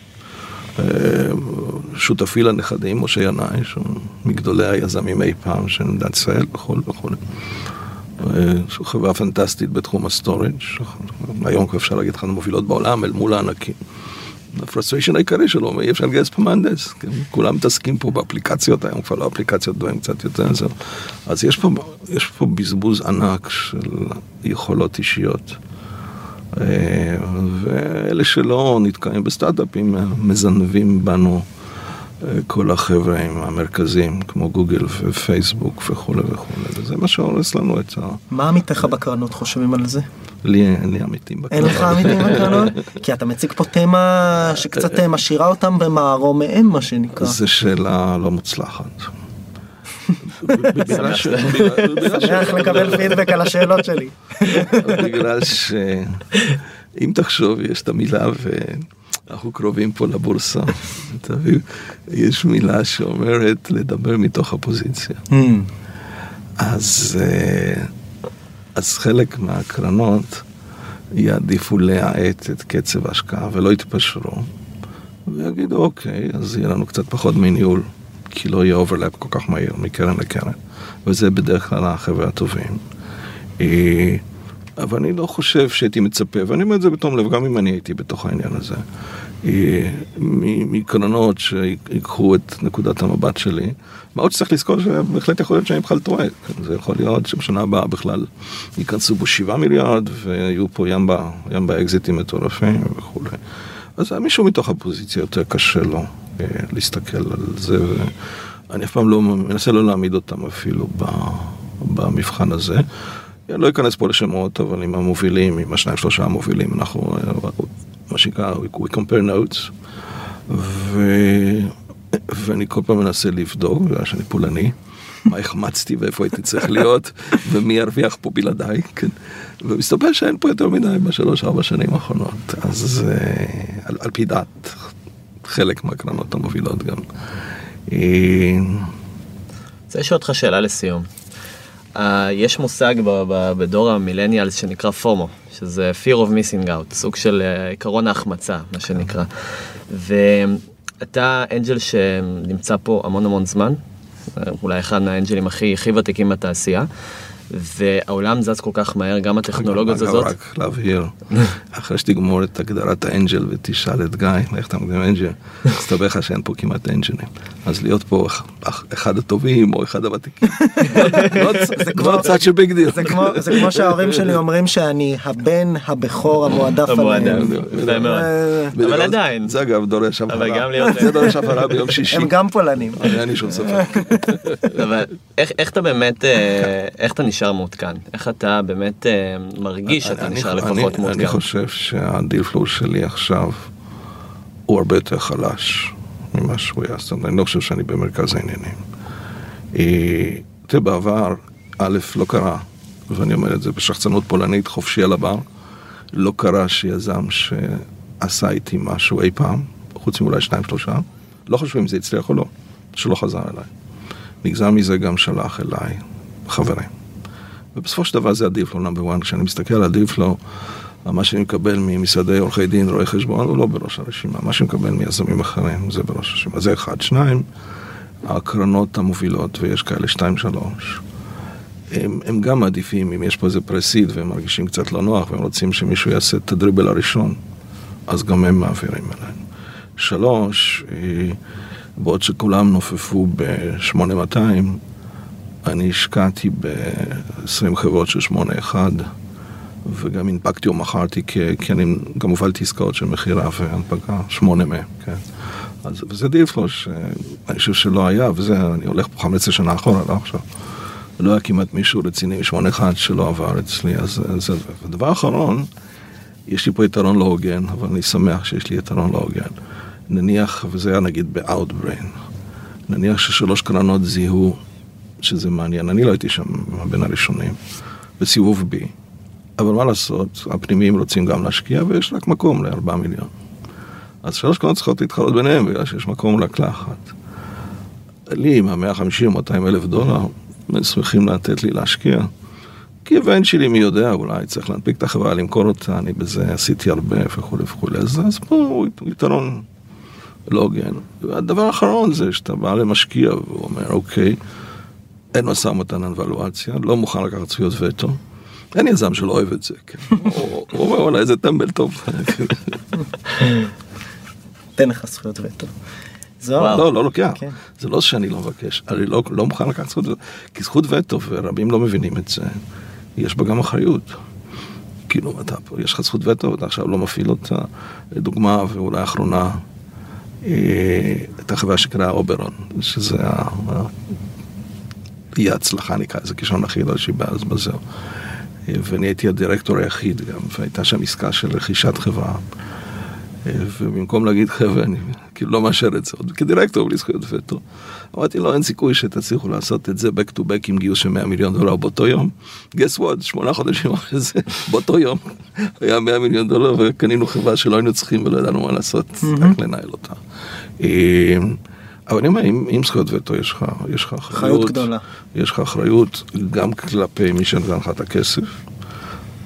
שותפי לנכדים, משה ינאי, שהוא מגדולי היזמים אי פעם של מדינת ישראל וכו' וכו'. שהוא חברה פנטסטית בתחום ה storage, היום כבר אפשר להגיד לך, מובילות בעולם אל מול הענקים. ה frustration העיקרי שלו, אי אפשר לגייס פה מהנדס, כן? כולם מתעסקים פה באפליקציות, היום כבר לא אפליקציות, דברים קצת יותר זהו. אז יש פה, יש פה בזבוז ענק של יכולות אישיות. אה, ואלה שלא נתקעים בסטארט-אפים מזנבים בנו אה, כל החבר'ה המרכזיים, כמו גוגל ופייסבוק וכולי וכולי, וזה מה שהורס לנו את ה... מה עמיתיך בקרנות חושבים על זה? לי אין לי עמיתים אין לך עמיתים בקרנות? כי אתה מציג פה תמה שקצת אה, משאירה אותם במערומיהם מה שנקרא. זו שאלה לא מוצלחת. שמח לקבל פידבק על השאלות שלי. בגלל שאם תחשוב יש את המילה ואנחנו קרובים פה לבורסה, יש מילה שאומרת לדבר מתוך הפוזיציה. Hmm. אז, אה, אז חלק מהקרנות יעדיפו להאט את קצב ההשקעה ולא יתפשרו ויגידו אוקיי, אז יהיה לנו קצת פחות דמי ניהול. כי לא יהיה overlap כל כך מהיר מקרן לקרן, וזה בדרך כלל החבר'ה הטובים. אה, אבל אני לא חושב שהייתי מצפה, ואני אומר את זה בתום לב, גם אם אני הייתי בתוך העניין הזה, אה, מקרנות שיקחו את נקודת המבט שלי. מה עוד שצריך לזכור שבהחלט יכול להיות שאני בכלל טועה. זה יכול להיות שבשנה הבאה בכלל ייכנסו בו שבעה מיליארד ויהיו פה ים, בא, ים באקזיטים מטורפים וכולי. אז מישהו מתוך הפוזיציה יותר קשה לו. להסתכל על זה, ואני אף פעם לא מנסה לא להעמיד אותם אפילו במבחן הזה. אני לא אכנס פה לשמות, אבל עם המובילים, עם השניים שלושה המובילים, אנחנו, מה שנקרא, we compare notes, ו... ואני כל פעם מנסה לבדוק, בגלל שאני פולני, מה החמצתי ואיפה הייתי צריך להיות, ומי ירוויח פה בלעדיי, כן. ומסתבר שאין פה יותר מדי בשלוש ארבע שנים האחרונות, אז אה, על, על פי דעת חלק מהקרנות המובילות גם. רוצה לשאול אותך שאלה לסיום. Uh, יש מושג ב- ב- בדור המילניאלס שנקרא פומו, שזה fear of missing out, סוג של uh, עקרון ההחמצה, מה שנקרא. ואתה אנג'ל שנמצא פה המון המון זמן, אולי אחד מהאנג'לים הכי, הכי ותיקים בתעשייה. והעולם זז כל כך מהר, גם הטכנולוגיות זזות. רק להבהיר, אחרי שתגמור את הגדרת ה angel ותשאל את גיא, איך אתה מגדיר angel, אז תסתבר לך שאין פה כמעט אנג'לים. אז להיות פה אחד הטובים או אחד הוותיקים, זה כמו צד של big deal. זה כמו שההורים שלי אומרים שאני הבן הבכור המועדף עליהם. אבל עדיין. זה אגב דורש הבהרה. זה דורש הבהרה ביום שישי. הם גם פולנים. אין לי שום ספק. אבל איך אתה באמת, אה, איך אתה נשאר מעודכן? איך אתה באמת אה, מרגיש שאתה נשאר לפחות מעודכן? אני חושב שהדיל פלואו שלי עכשיו הוא הרבה יותר חלש ממה שהוא היה, זאת אומרת, אני לא חושב שאני במרכז העניינים. אה, תראה, בעבר, א', לא קרה, ואני אומר את זה בשחצנות פולנית, חופשי על הבר, לא קרה שיזם שעשה איתי משהו אי פעם, חוץ מאולי שניים שלושה, לא חשוב אם זה הצליח או לא, שלא חזר אליי. נגזר מזה גם שלח אליי חברים. ובסופו של דבר זה הדיפלו נאמבר 1. כשאני מסתכל על הדיפלו, מה שאני מקבל ממשרדי עורכי דין, רואי חשבון, הוא לא בראש הרשימה. מה שאני מקבל מיזמים אחרים, זה בראש הרשימה. זה אחד. שניים, הקרנות המובילות, ויש כאלה שתיים, שלוש, הם, הם גם מעדיפים, אם יש פה איזה פרסיד והם מרגישים קצת לא נוח והם רוצים שמישהו יעשה את הדריבל הראשון, אז גם הם מעבירים אלינו. שלוש, אה, בעוד שכולם נופפו ב-8200, אני השקעתי ב-20 חברות של 8-1, וגם הנפקתי או מכרתי, כי, כי אני גם הובלתי עסקאות של מכירה והנפקה, 8 מהם, כן. אז, וזה דיפלו שאני חושב שלא היה, וזה, אני הולך פה 15 שנה אחורה, לא עכשיו. לא היה כמעט מישהו רציני, 8-1 שלא עבר אצלי, אז זה... ודבר אחרון, יש לי פה יתרון לא הוגן, אבל אני שמח שיש לי יתרון לא הוגן. נניח, וזה היה נגיד ב-Outbrain, נניח ששלוש קרנות זיהו שזה מעניין, אני לא הייתי שם בין הראשונים, בסיבוב B. אבל מה לעשות, הפנימיים רוצים גם להשקיע ויש רק מקום לארבעה מיליון. אז שלוש קרנות צריכות להתחרות ביניהם בגלל שיש מקום רק לאחת. לי עם ה-150 או 200 אלף דולר, הם שמחים לתת לי להשקיע. כי הבן שלי, מי יודע, אולי צריך להנפיק את החברה, למכור אותה, אני בזה עשיתי הרבה וכולי וכולי. אז, אז פה הוא יתרון לא הוגן. והדבר האחרון זה שאתה בא למשקיע והוא אומר, אוקיי, אין משא ומתן על ולואציה, לא מוכן לקחת זכויות וטו. אין יזם שלא אוהב את זה, כן. הוא אומר, וואלה, איזה טמבל טוב. נותן לך זכויות וטו. לא, לא לוקח. כן. זה לא שאני לא מבקש, אני לא, לא מוכן לקחת זכות וטו, כי זכות וטו, ורבים לא מבינים את זה, יש בה גם אחריות. כאילו, אתה פה, יש לך זכות וטו, ואתה עכשיו לא מפעיל אותה. דוגמה, ואולי אחרונה, אה, הייתה חברה שנקראה אוברון, שזה אי ההצלחה נקרא לזה, כישרון הכי לא שיבאז בזהו. אה, ואני הייתי הדירקטור היחיד גם, והייתה שם עסקה של רכישת חברה. אה, ובמקום להגיד חבר'ה, אני כאילו לא מאשר את זה, עוד כדירקטור בלי זכויות וטו. אמרתי לו, אין סיכוי שתצליחו לעשות את זה back to back עם גיוס של 100 מיליון דולר באותו יום. guess what, שמונה חודשים אחרי זה, באותו יום, היה 100 מיליון דולר וקנינו חברה שלא היינו צריכים ולא ידענו מה לעשות, רק לנהל אותה. אה, אבל אני אומר, עם, עם זכויות וטו יש לך, אחריות. אחריות גדולה. יש לך אחריות גם כלפי מי שנתן לך את הכסף,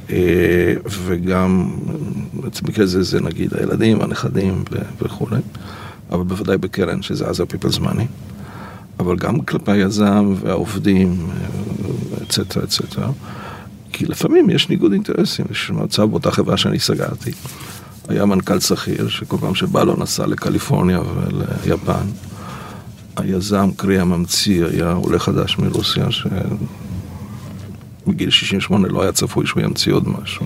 אה, וגם, במקרה זה, זה נגיד הילדים, הנכדים וכולי, אבל בוודאי בקרן, שזה אז ה-people's money, אבל גם כלפי היזם והעובדים, אצטרה, אצטרה, כי לפעמים יש ניגוד אינטרסים, יש מצב באותה חברה שאני סגרתי. היה מנכ"ל שכיר שכל פעם שבא לו נסע לקליפורניה וליפן. היזם, קרי הממציא, היה עולה חדש מרוסיה שבגיל 68 לא היה צפוי שהוא ימציא עוד משהו.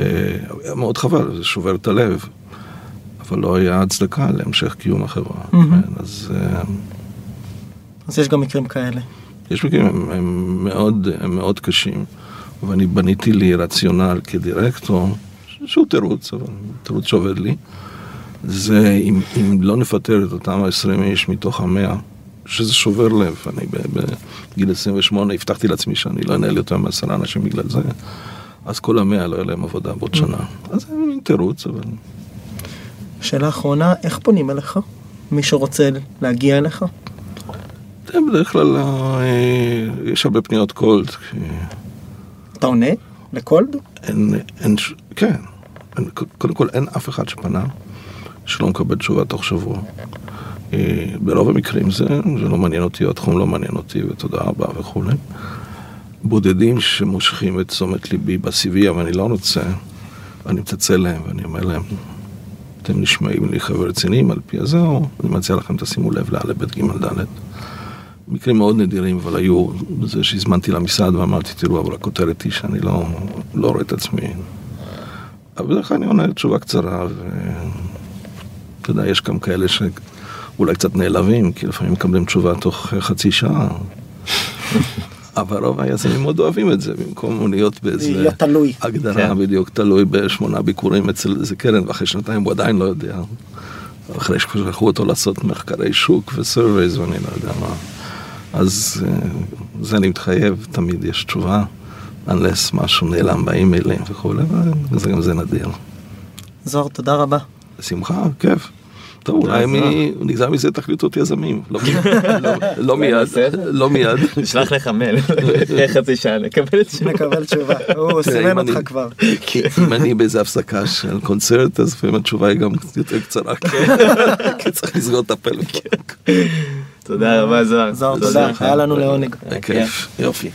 אה, היה מאוד חבל, זה שובר את הלב, אבל לא היה הצדקה להמשך קיום החברה. כן, אז אה, אז יש גם מקרים כאלה. יש מקרים, הם, הם, מאוד, הם מאוד קשים, ואני בניתי לי רציונל כדירקטור, שהוא תירוץ, אבל תירוץ שעובד לי, זה אם, אם לא נפטר את אותם ה-20 איש מתוך המאה, שזה שובר לב, אני בגיל 28 הבטחתי לעצמי שאני לא אנהל יותר מעשרה אנשים בגלל זה, אז כל המאה לא יהיה להם עבודה בעוד שנה. אז זה מין תירוץ, אבל... שאלה אחרונה, איך פונים אליך? מי שרוצה להגיע אליך? זה בדרך כלל, אה, יש הרבה פניות קולד. אתה עונה? לקולד? אין, אין, כן, קודם כל אין אף אחד שפנה שלא מקבל תשובה תוך שבוע. אה, ברוב המקרים זה, זה לא מעניין אותי, התחום לא מעניין אותי, ותודה רבה וכולי. בודדים שמושכים את תשומת ליבי ב-CV, אבל אני לא רוצה, אני מצלצל להם ואני אומר להם, אתם נשמעים לי חבר'ה רציניים על פי הזה, או אני מציע לכם תשימו לב לא', ב', ג', ד'. מקרים מאוד נדירים, אבל היו זה שהזמנתי למשרד ואמרתי, תראו, אבל הכותרת היא שאני לא, לא רואה את עצמי. אבל בדרך כלל אני עונה תשובה קצרה, ואתה יודע, יש גם כאלה שאולי קצת נעלבים, כי לפעמים מקבלים תשובה תוך חצי שעה. אבל רוב היזמים מאוד אוהבים את זה, במקום להיות באיזה... להיות תלוי. הגדרה כן. בדיוק, תלוי בשמונה ביקורים אצל איזה קרן, ואחרי שנתיים הוא עדיין לא יודע. אחרי ששלחו אותו לעשות מחקרי שוק וסרווייז ואני לא יודע מה. אז אה, זה אני מתחייב, תמיד יש תשובה, unless משהו נעלם באימיילים וכולי, וזה גם זה נדיר. זוהר, תודה רבה. בשמחה, כיף. טוב, אולי מי- נגזר מזה תחליט אותי יזמים. לא- לא- לא מיד? לא מיד. נשלח לך מייל, אחרי חצי שעה נקבל את זה. נקבל תשובה. הוא סימן אותך כבר. אם אני באיזה הפסקה של קונצרט, אז לפעמים התשובה היא גם יותר קצרה, כי צריך לסגור את הפלאפון. תודה רבה זוהר. זוהר, תודה. היה לנו לעונג. כיף, יופי.